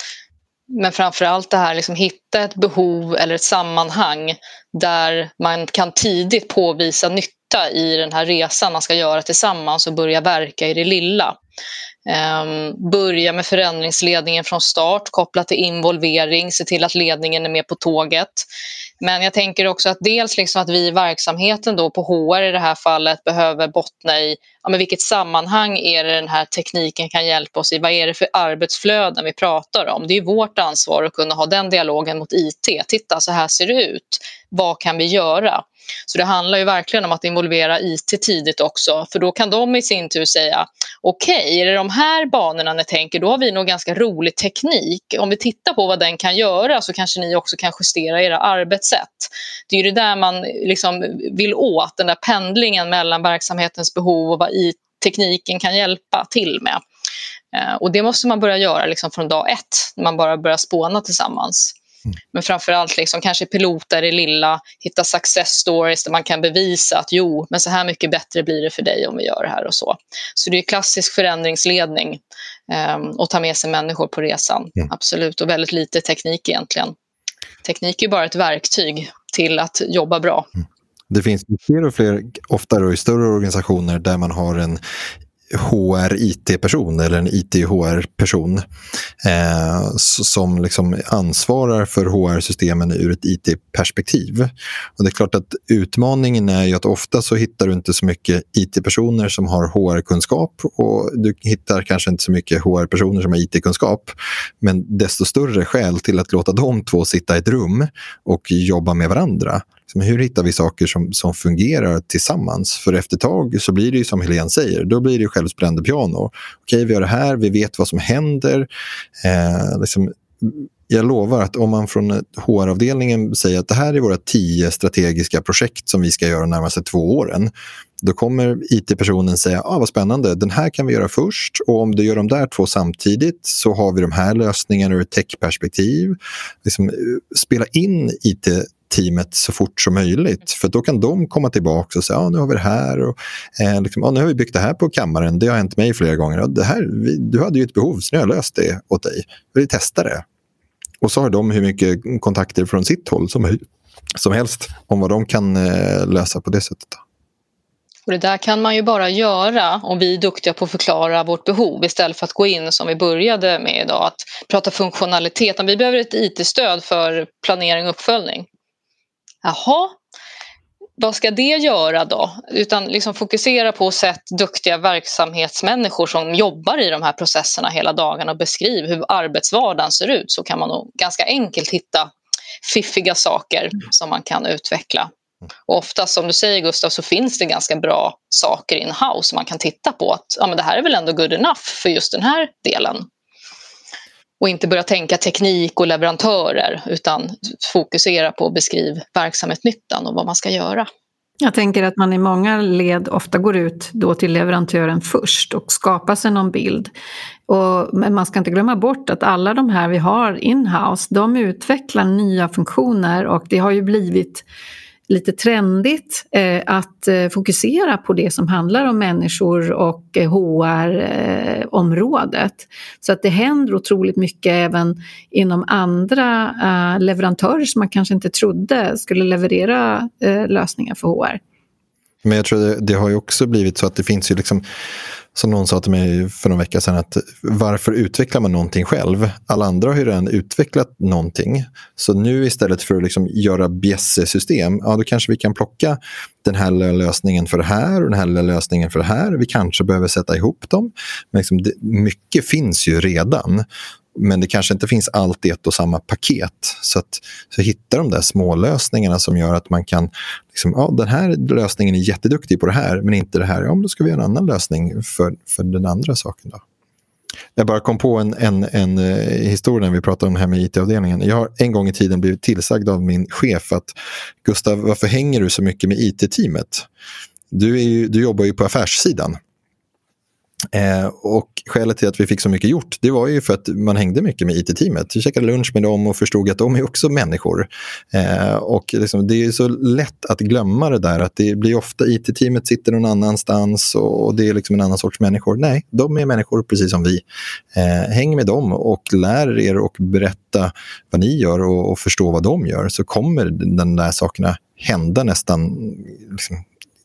men framför allt det här liksom hitta ett behov eller ett sammanhang där man kan tidigt påvisa nytta i den här resan man ska göra tillsammans och börja verka i det lilla. Um, börja med förändringsledningen från start kopplat till involvering, se till att ledningen är med på tåget. Men jag tänker också att dels liksom att vi i verksamheten då på HR i det här fallet behöver bottna i ja, men vilket sammanhang är det den här tekniken kan hjälpa oss i? Vad är det för arbetsflöden vi pratar om? Det är vårt ansvar att kunna ha den dialogen mot IT. Titta, så här ser det ut. Vad kan vi göra? Så det handlar ju verkligen om att involvera IT tidigt också, för då kan de i sin tur säga okej, okay, är det de här banorna ni tänker, då har vi nog ganska rolig teknik. Om vi tittar på vad den kan göra så kanske ni också kan justera era arbetssätt. Det är ju det där man liksom vill åt, den där pendlingen mellan verksamhetens behov och vad tekniken kan hjälpa till med. Eh, och det måste man börja göra liksom från dag ett, när man bara börjar spåna tillsammans. Mm. Men framförallt liksom, kanske piloter i lilla, hitta success stories där man kan bevisa att jo, men så här mycket bättre blir det för dig om vi gör det här och så. Så det är klassisk förändringsledning eh, och ta med sig människor på resan. Mm. Absolut, och väldigt lite teknik egentligen. Teknik är bara ett verktyg till att jobba bra. Mm. Det finns fler och fler, och i större organisationer där man har en HR-IT-person eller en IT-HR-person eh, som liksom ansvarar för HR-systemen ur ett IT-perspektiv. Och Det är klart att utmaningen är ju att ofta så hittar du inte så mycket IT-personer som har HR-kunskap och du hittar kanske inte så mycket HR-personer som har IT-kunskap. Men desto större skäl till att låta de två sitta i ett rum och jobba med varandra. Liksom, hur hittar vi saker som, som fungerar tillsammans? För efter ett tag så blir det ju som Helene säger, då blir det självspelande piano. Okej, vi gör det här, vi vet vad som händer. Eh, liksom, jag lovar att om man från HR-avdelningen säger att det här är våra tio strategiska projekt som vi ska göra de närmaste två åren. Då kommer it-personen säga ah, vad spännande, den här kan vi göra först och om du gör de där två samtidigt så har vi de här lösningarna ur ett techperspektiv. Liksom, eh, spela in it teamet så fort som möjligt. För då kan de komma tillbaka och säga ah, nu har vi det här. Och, eh, liksom, ah, nu har vi byggt det här på kammaren. Det har hänt mig flera gånger. Det här, vi, du hade ju ett behov, så nu har jag löst det åt dig. Vi testar det. Och så har de hur mycket kontakter från sitt håll som, som helst om vad de kan eh, lösa på det sättet. Och det där kan man ju bara göra om vi är duktiga på att förklara vårt behov istället för att gå in som vi började med idag, att prata funktionalitet. Vi behöver ett IT-stöd för planering och uppföljning. Jaha, vad ska det göra då? Utan liksom fokusera på att sätt duktiga verksamhetsmänniskor som jobbar i de här processerna hela dagen och beskriv hur arbetsvardagen ser ut så kan man nog ganska enkelt hitta fiffiga saker som man kan utveckla. Och ofta som du säger Gustav så finns det ganska bra saker in-house som man kan titta på att ja, men det här är väl ändå good enough för just den här delen och inte börja tänka teknik och leverantörer utan fokusera på att beskriva verksamhetsnyttan och vad man ska göra. Jag tänker att man i många led ofta går ut då till leverantören först och skapar sig någon bild. Och, men man ska inte glömma bort att alla de här vi har in-house, de utvecklar nya funktioner och det har ju blivit lite trendigt eh, att eh, fokusera på det som handlar om människor och eh, HR-området. Eh, Så att det händer otroligt mycket även inom andra eh, leverantörer som man kanske inte trodde skulle leverera eh, lösningar för HR. Men jag tror det, det, har ju också blivit så att det finns ju liksom som någon sa till mig för någon vecka sedan, att varför utvecklar man någonting själv? Alla andra har ju redan utvecklat någonting. Så nu istället för att liksom göra bjässe-system, ja, då kanske vi kan plocka den här lösningen för det här och den här lösningen för det här. Vi kanske behöver sätta ihop dem. Men liksom det, mycket finns ju redan. Men det kanske inte finns allt i ett och samma paket. Så att så hitta de där små lösningarna som gör att man kan... Liksom, ja, den här lösningen är jätteduktig på det här, men inte det här. Ja, då ska vi göra en annan lösning för, för den andra saken. Då. Jag bara kom på en, en, en eh, historia när vi pratade om det här med it-avdelningen. Jag har en gång i tiden blivit tillsagd av min chef att Gustav, varför hänger du så mycket med it-teamet? Du, du jobbar ju på affärssidan. Eh, och skälet till att vi fick så mycket gjort, det var ju för att man hängde mycket med IT-teamet. Vi käkade lunch med dem och förstod att de är också människor. Eh, och liksom, det är så lätt att glömma det där, att det blir ofta IT-teamet sitter någon annanstans och det är liksom en annan sorts människor. Nej, de är människor precis som vi. Eh, häng med dem och lär er och berätta vad ni gör och, och förstå vad de gör, så kommer de där sakerna hända nästan, liksom,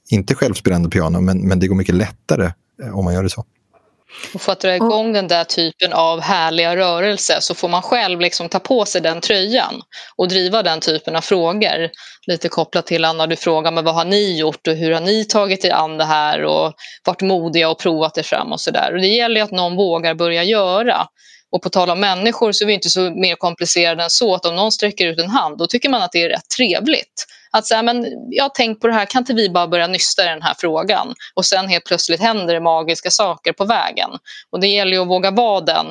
inte självspelande piano, men, men det går mycket lättare om man gör det så. Och för att dra igång den där typen av härliga rörelse så får man själv liksom ta på sig den tröjan och driva den typen av frågor. Lite kopplat till Anna, du frågar men vad har ni gjort och hur har ni tagit er an det här och varit modiga och provat er fram och sådär. Och det gäller att någon vågar börja göra. Och på tal om människor så är vi inte så mer komplicerade än så att om någon sträcker ut en hand då tycker man att det är rätt trevligt. Att säga, men jag har tänkt på det här, kan inte vi bara börja nysta i den här frågan? Och sen helt plötsligt händer det magiska saker på vägen. Och det gäller ju att våga vara den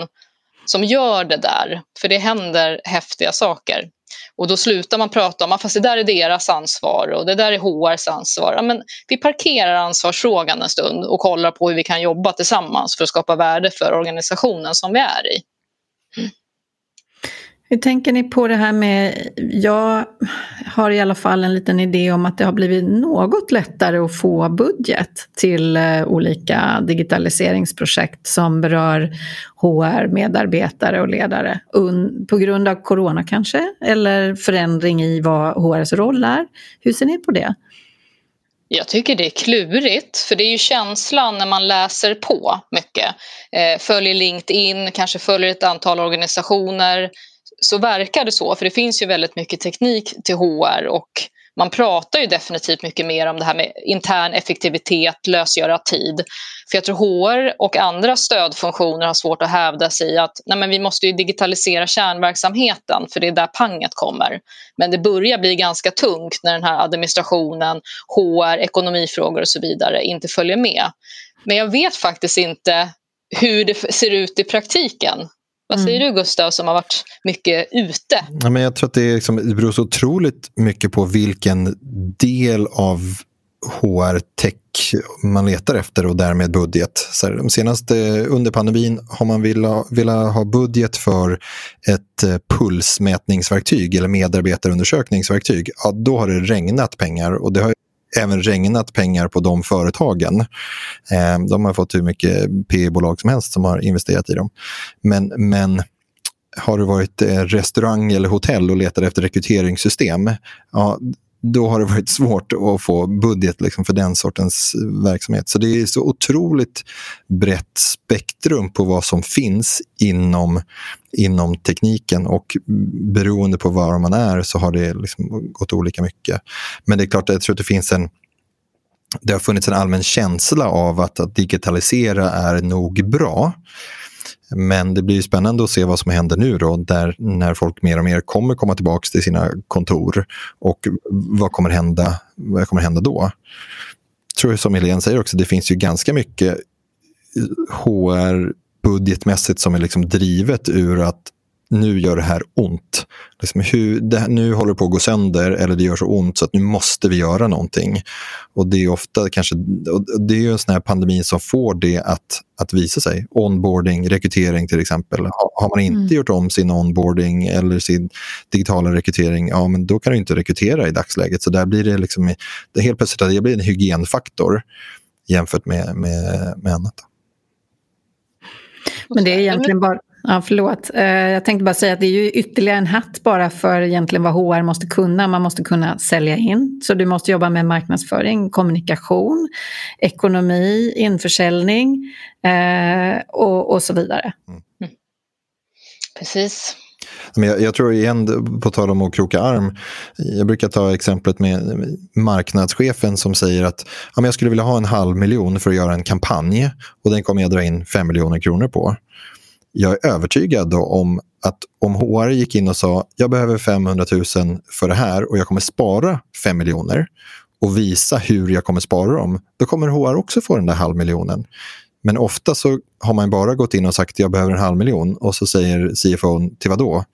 som gör det där, för det händer häftiga saker. Och då slutar man prata om ah, att det där är deras ansvar och det där är HRs ansvar. Ja, men vi parkerar ansvarsfrågan en stund och kollar på hur vi kan jobba tillsammans för att skapa värde för organisationen som vi är i. Mm. Hur tänker ni på det här med, jag har i alla fall en liten idé om att det har blivit något lättare att få budget till eh, olika digitaliseringsprojekt som berör HR, medarbetare och ledare. På grund av corona kanske, eller förändring i vad HRs roll är. Hur ser ni på det? Jag tycker det är klurigt, för det är ju känslan när man läser på mycket. Eh, följer LinkedIn, kanske följer ett antal organisationer så verkar det så, för det finns ju väldigt mycket teknik till HR och man pratar ju definitivt mycket mer om det här med intern effektivitet, lösgöra tid. För jag tror HR och andra stödfunktioner har svårt att hävda sig i att nej men vi måste ju digitalisera kärnverksamheten för det är där panget kommer. Men det börjar bli ganska tungt när den här administrationen, HR, ekonomifrågor och så vidare inte följer med. Men jag vet faktiskt inte hur det ser ut i praktiken. Vad säger mm. du Gustav som har varit mycket ute? Ja, men jag tror att det, är liksom, det beror så otroligt mycket på vilken del av HR-tech man letar efter och därmed budget. Så här, de senaste, under pandemin har man velat, velat ha budget för ett eh, pulsmätningsverktyg eller medarbetarundersökningsverktyg. Ja, då har det regnat pengar och det har även regnat pengar på de företagen. Eh, de har fått hur mycket PE-bolag som helst som har investerat i dem. Men, men har du varit eh, restaurang eller hotell och letat efter rekryteringssystem, ja, då har det varit svårt att få budget liksom för den sortens verksamhet. Så det är så otroligt brett spektrum på vad som finns inom, inom tekniken och beroende på var man är så har det liksom gått olika mycket. Men det är klart, jag tror att det finns en det har funnits en allmän känsla av att, att digitalisera är nog bra. Men det blir spännande att se vad som händer nu då, där, när folk mer och mer kommer komma tillbaka till sina kontor. Och vad kommer hända, vad kommer hända då? Jag tror som Helene säger också, det finns ju ganska mycket HR budgetmässigt som är liksom drivet ur att nu gör det här ont. Liksom hur, det, nu håller det på att gå sönder eller det gör så ont så att nu måste vi göra någonting. Och det är ofta kanske, det är ju en sån här pandemi som får det att, att visa sig. Onboarding, rekrytering till exempel. Har man inte mm. gjort om sin onboarding eller sin digitala rekrytering, ja men då kan du inte rekrytera i dagsläget. Så där blir det liksom, det helt plötsligt det blir en hygienfaktor jämfört med, med, med annat. Men det är egentligen bara Ja, förlåt. Eh, jag tänkte bara säga att det är ju ytterligare en hatt bara för egentligen vad HR måste kunna. Man måste kunna sälja in, så du måste jobba med marknadsföring, kommunikation, ekonomi, införsäljning eh, och, och så vidare. Mm. Precis. Men jag, jag, tror igen, på tal om att kroka arm, jag brukar ta exemplet med marknadschefen som säger att ja, men jag skulle vilja ha en halv miljon för att göra en kampanj och den kommer jag dra in fem miljoner kronor på jag är övertygad om att om HR gick in och sa jag behöver 500 000 för det här och jag kommer spara 5 miljoner och visa hur jag kommer spara dem, då kommer HR också få den där halvmiljonen. Men ofta så har man bara gått in och sagt jag behöver en halv miljon och så säger CFO till vad då?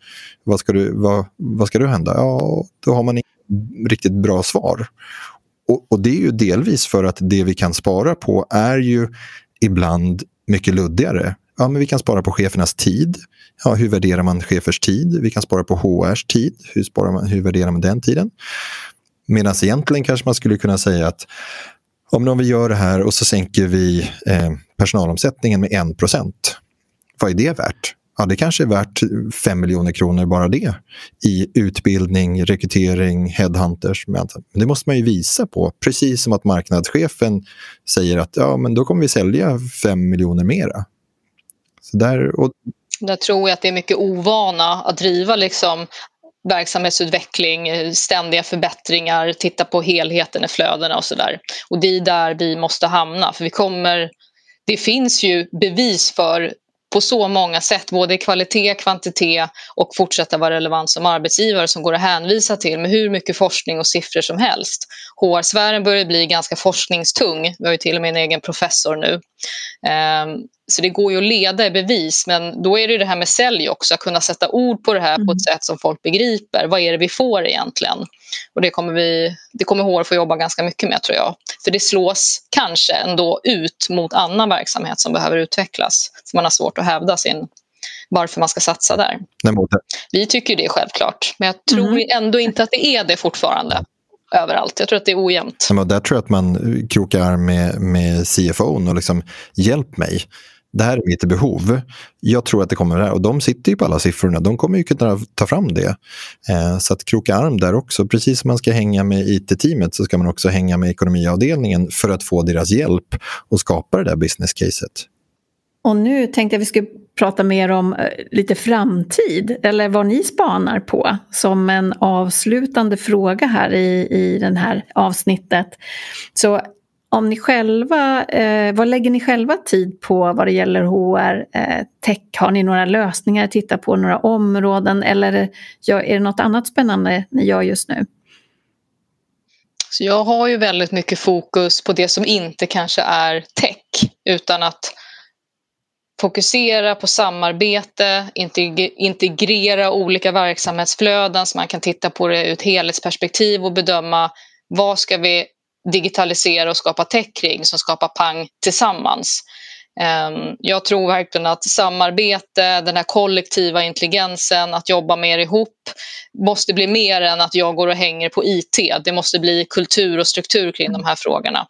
Vad ska, du, vad, vad ska du hända? Ja, då har man inget riktigt bra svar. Och, och det är ju delvis för att det vi kan spara på är ju ibland mycket luddigare ja, men vi kan spara på chefernas tid. Ja, hur värderar man chefers tid? Vi kan spara på HRs tid. Hur, sparar man, hur värderar man den tiden? Medan egentligen kanske man skulle kunna säga att om vi gör det här och så sänker vi eh, personalomsättningen med 1% Vad är det värt? Ja, det kanske är värt 5 miljoner kronor bara det i utbildning, rekrytering, headhunters. Men det måste man ju visa på, precis som att marknadschefen säger att ja, men då kommer vi sälja 5 miljoner mera. Så där, och... där tror jag att det är mycket ovana att driva liksom verksamhetsutveckling, ständiga förbättringar, titta på helheten i flödena och sådär. Och det är där vi måste hamna, för vi kommer... Det finns ju bevis för på så många sätt, både kvalitet, kvantitet och fortsätta vara relevant som arbetsgivare som går att hänvisa till med hur mycket forskning och siffror som helst. HR-sfären börjar bli ganska forskningstung. Vi har ju till och med en egen professor nu. Ehm, så det går ju att leda i bevis, men då är det det här med sälj också, att kunna sätta ord på det här mm. på ett mm. sätt som folk begriper. Vad är det vi får egentligen? Och det kommer, vi, det kommer HR få jobba ganska mycket med tror jag. För det slås kanske ändå ut mot annan verksamhet som behöver utvecklas. Så man har svårt att hävda sin, varför man ska satsa där. Vi tycker det är självklart, men jag tror mm. ändå inte att det är det fortfarande överallt. Jag tror att det är ojämnt. Ja, där tror jag att man krokar arm med, med CFO och liksom hjälp mig det här är mitt behov. Jag tror att det kommer där. Och de sitter ju på alla siffrorna. De kommer ju kunna ta fram det. Eh, så att kroka arm där också. Precis som man ska hänga med IT-teamet så ska man också hänga med ekonomiavdelningen för att få deras hjälp och skapa det där business-caset. Och nu tänkte jag vi skulle prata mer om eh, lite framtid, eller vad ni spanar på som en avslutande fråga här i, i det här avsnittet. Så om ni själva, eh, vad lägger ni själva tid på vad det gäller HR, eh, tech? Har ni några lösningar, titta på några områden eller är det något annat spännande ni gör just nu? Så jag har ju väldigt mycket fokus på det som inte kanske är tech utan att fokusera på samarbete, integrera olika verksamhetsflöden så man kan titta på det ur ett helhetsperspektiv och bedöma vad ska vi digitalisera och skapa tech kring som skapar pang tillsammans. Ehm, jag tror verkligen att samarbete, den här kollektiva intelligensen, att jobba mer ihop måste bli mer än att jag går och hänger på IT. Det måste bli kultur och struktur kring de här frågorna.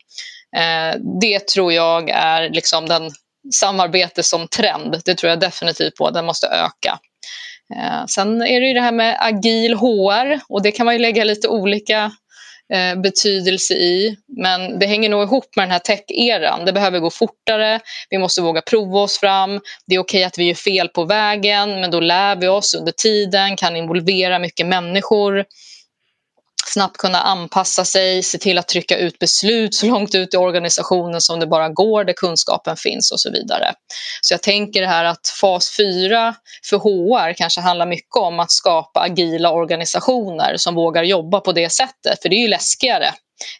Ehm, det tror jag är liksom den samarbete som trend. Det tror jag definitivt på. Den måste öka. Ehm, sen är det ju det här med agil HR och det kan man ju lägga lite olika eh, betydelse i. Men det hänger nog ihop med den här tech-eran. Det behöver gå fortare, vi måste våga prova oss fram. Det är okej okay att vi gör fel på vägen, men då lär vi oss under tiden, kan involvera mycket människor snabbt kunna anpassa sig, se till att trycka ut beslut så långt ut i organisationen som det bara går, där kunskapen finns och så vidare. Så jag tänker det här att fas 4 för HR kanske handlar mycket om att skapa agila organisationer som vågar jobba på det sättet, för det är ju läskigare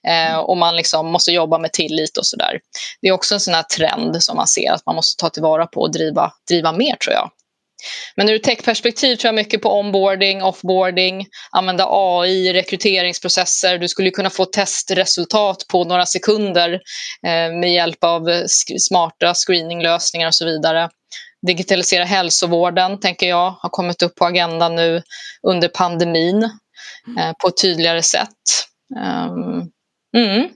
Mm. och man liksom måste jobba med tillit och sådär. Det är också en sån här trend som man ser att man måste ta tillvara på och driva, driva mer tror jag. Men ur techperspektiv tror jag mycket på onboarding, offboarding, använda AI rekryteringsprocesser. Du skulle kunna få testresultat på några sekunder eh, med hjälp av smarta screeninglösningar och så vidare. Digitalisera hälsovården, tänker jag, har kommit upp på agendan nu under pandemin eh, på ett tydligare sätt. Um, mm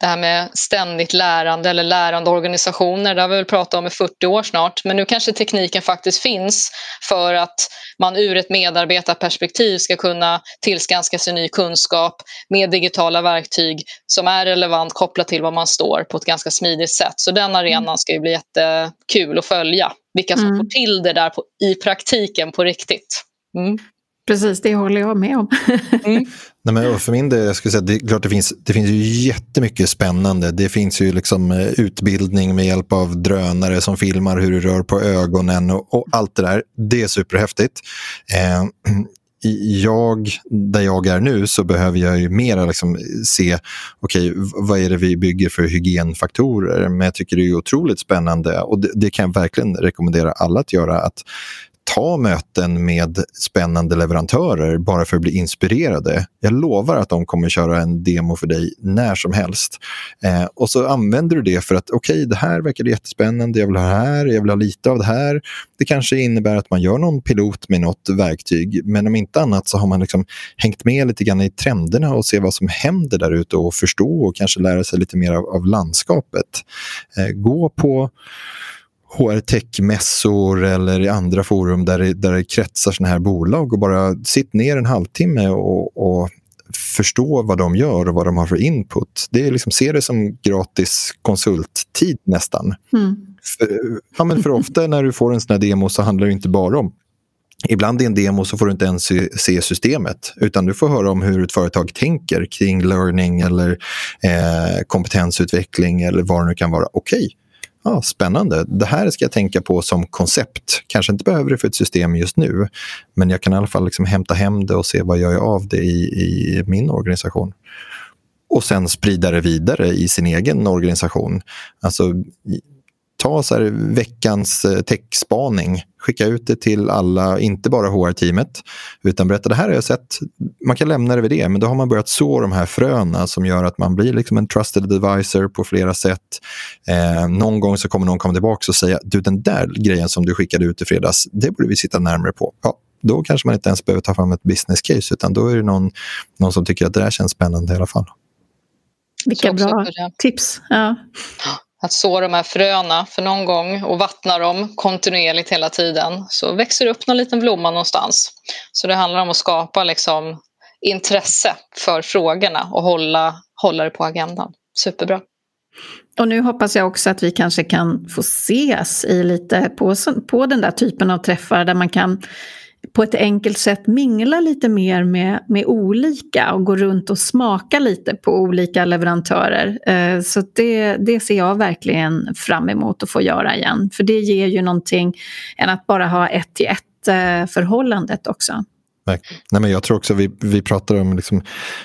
det här med ständigt lärande eller lärande organisationer, det har vi väl pratat om i 40 år snart, men nu kanske tekniken faktiskt finns för att man ur ett medarbetarperspektiv ska kunna tillskanska sig ny kunskap med digitala verktyg som är relevant kopplat till var man står på ett ganska smidigt sätt. Så den arenan ska ju bli jättekul att följa, vilka som mm. får till det där på, i praktiken på riktigt. Mm. Precis, det håller jag med om. mm. Nej, men för min del, jag skulle säga, det är klart det finns, det finns ju jättemycket spännande. Det finns ju liksom eh, utbildning med hjälp av drönare som filmar hur du rör på ögonen och, och allt det där. Det är superhäftigt. Eh, jag, där jag är nu så behöver jag ju mera liksom se okay, vad är det vi bygger för hygienfaktorer. Men jag tycker det är otroligt spännande och det, det kan jag verkligen rekommendera alla att göra. Att ta möten med spännande leverantörer bara för att bli inspirerade. Jag lovar att de kommer köra en demo för dig när som helst. Eh, och så använder du det för att okej, okay, det här verkar jättespännande, jag vill ha det här, jag vill ha lite av det här. Det kanske innebär att man gör någon pilot med något verktyg, men om inte annat så har man liksom hängt med lite grann i trenderna och se vad som händer där ute och förstå och kanske lära sig lite mer av, av landskapet. Eh, gå på HR-tech-mässor eller i andra forum där det, där det kretsar såna här bolag och bara sitt ner en halvtimme och, och förstå vad de gör och vad de har för input. Det är liksom, se det som gratis konsulttid nästan. Mm. För, ja, men för ofta när du får en sån här demo så handlar det inte bara om Ibland i en demo så får du inte ens se systemet utan du får höra om hur ett företag tänker kring learning eller eh, kompetensutveckling eller vad det nu kan vara. Okej, ja, spännande. Det här ska jag tänka på som koncept. Kanske inte behöver det för ett system just nu men jag kan i alla fall liksom hämta hem det och se vad jag gör av det i, i min organisation och sen sprida det vidare i sin egen organisation. Alltså, ta så här veckans eh, techspaning, skicka ut det till alla, inte bara HR-teamet, utan berätta det här har jag sett. Man kan lämna det vid det, men då har man börjat så de här fröna som gör att man blir liksom en trusted advisor på flera sätt. Eh, någon gång så kommer någon komma tillbaka och säga, du den där grejen som du skickade ut i fredags, det borde vi sitta närmare på. Ja, då kanske man inte ens behöver ta fram ett business case, utan då är det någon, någon som tycker att det där känns spännande i alla fall. Vilka bra tips. Ja. Att så de här fröna för någon gång och vattna dem kontinuerligt hela tiden så växer det upp någon liten blomma någonstans. Så det handlar om att skapa liksom intresse för frågorna och hålla, hålla det på agendan. Superbra. Och nu hoppas jag också att vi kanske kan få ses i lite på, på den där typen av träffar där man kan på ett enkelt sätt mingla lite mer med, med olika och gå runt och smaka lite på olika leverantörer. Eh, så det, det ser jag verkligen fram emot att få göra igen. För det ger ju någonting än att bara ha ett till ett-förhållandet eh, också. Nej, men jag tror också vi, vi pratar om liksom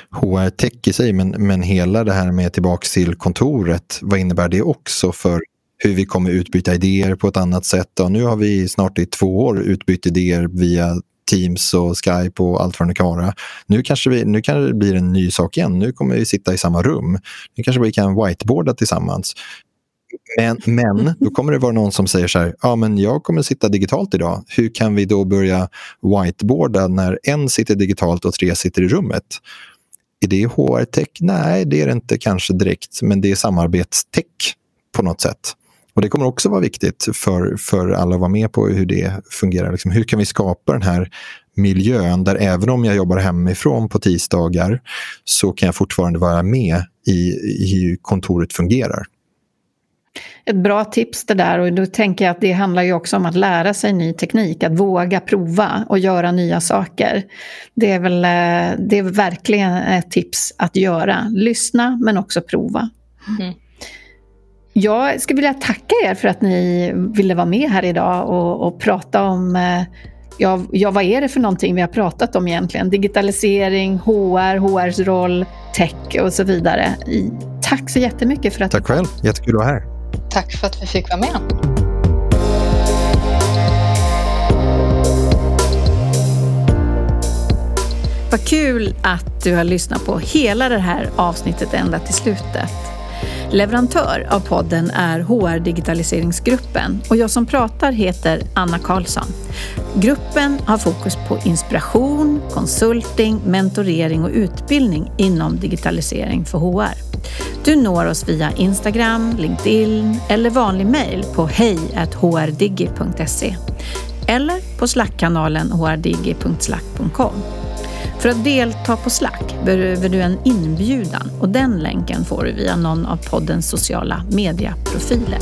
HR-tech i sig, men, men hela det här med tillbaka till kontoret, vad innebär det också för hur vi kommer utbyta idéer på ett annat sätt. Och nu har vi snart i två år utbytt idéer via Teams och Skype och allt vad det kan vara. Nu kanske, vi, nu kan det blir en ny sak igen. Nu kommer vi sitta i samma rum. Nu kanske vi kan whiteboarda tillsammans. Men, men då kommer det vara någon som säger så här, ja men jag kommer sitta digitalt idag. Hur kan vi då börja whiteboarda när en sitter digitalt och tre sitter i rummet? Är det HR-tech? Nej, det är det inte kanske direkt, men det är samarbetstech på något sätt. Och Det kommer också vara viktigt för, för alla att vara med på hur det fungerar. Liksom, hur kan vi skapa den här miljön där även om jag jobbar hemifrån på tisdagar så kan jag fortfarande vara med i, i hur kontoret fungerar. Ett bra tips det där och då tänker jag att det handlar ju också om att lära sig ny teknik, att våga prova och göra nya saker. Det är väl eh, det är verkligen ett tips att göra. Lyssna men också prova. Mm. Jag skulle vilja tacka er för att ni ville vara med här idag och, och prata om eh, Ja, ja, vad är det för någonting vi har pratat om egentligen? Digitalisering, HR, HRs roll, tech och så vidare. Tack så jättemycket för att Tack själv, jättekul att vara här. Tack för att vi fick vara med. Vad kul att du har lyssnat på hela det här avsnittet ända till slutet. Leverantör av podden är HR Digitaliseringsgruppen och jag som pratar heter Anna Karlsson. Gruppen har fokus på inspiration, konsulting, mentorering och utbildning inom digitalisering för HR. Du når oss via Instagram, LinkedIn eller vanlig mejl på hej.hrdigi.se eller på slackkanalen hrdigi.slack.com. För att delta på Slack behöver du en inbjudan och den länken får du via någon av poddens sociala medieprofiler.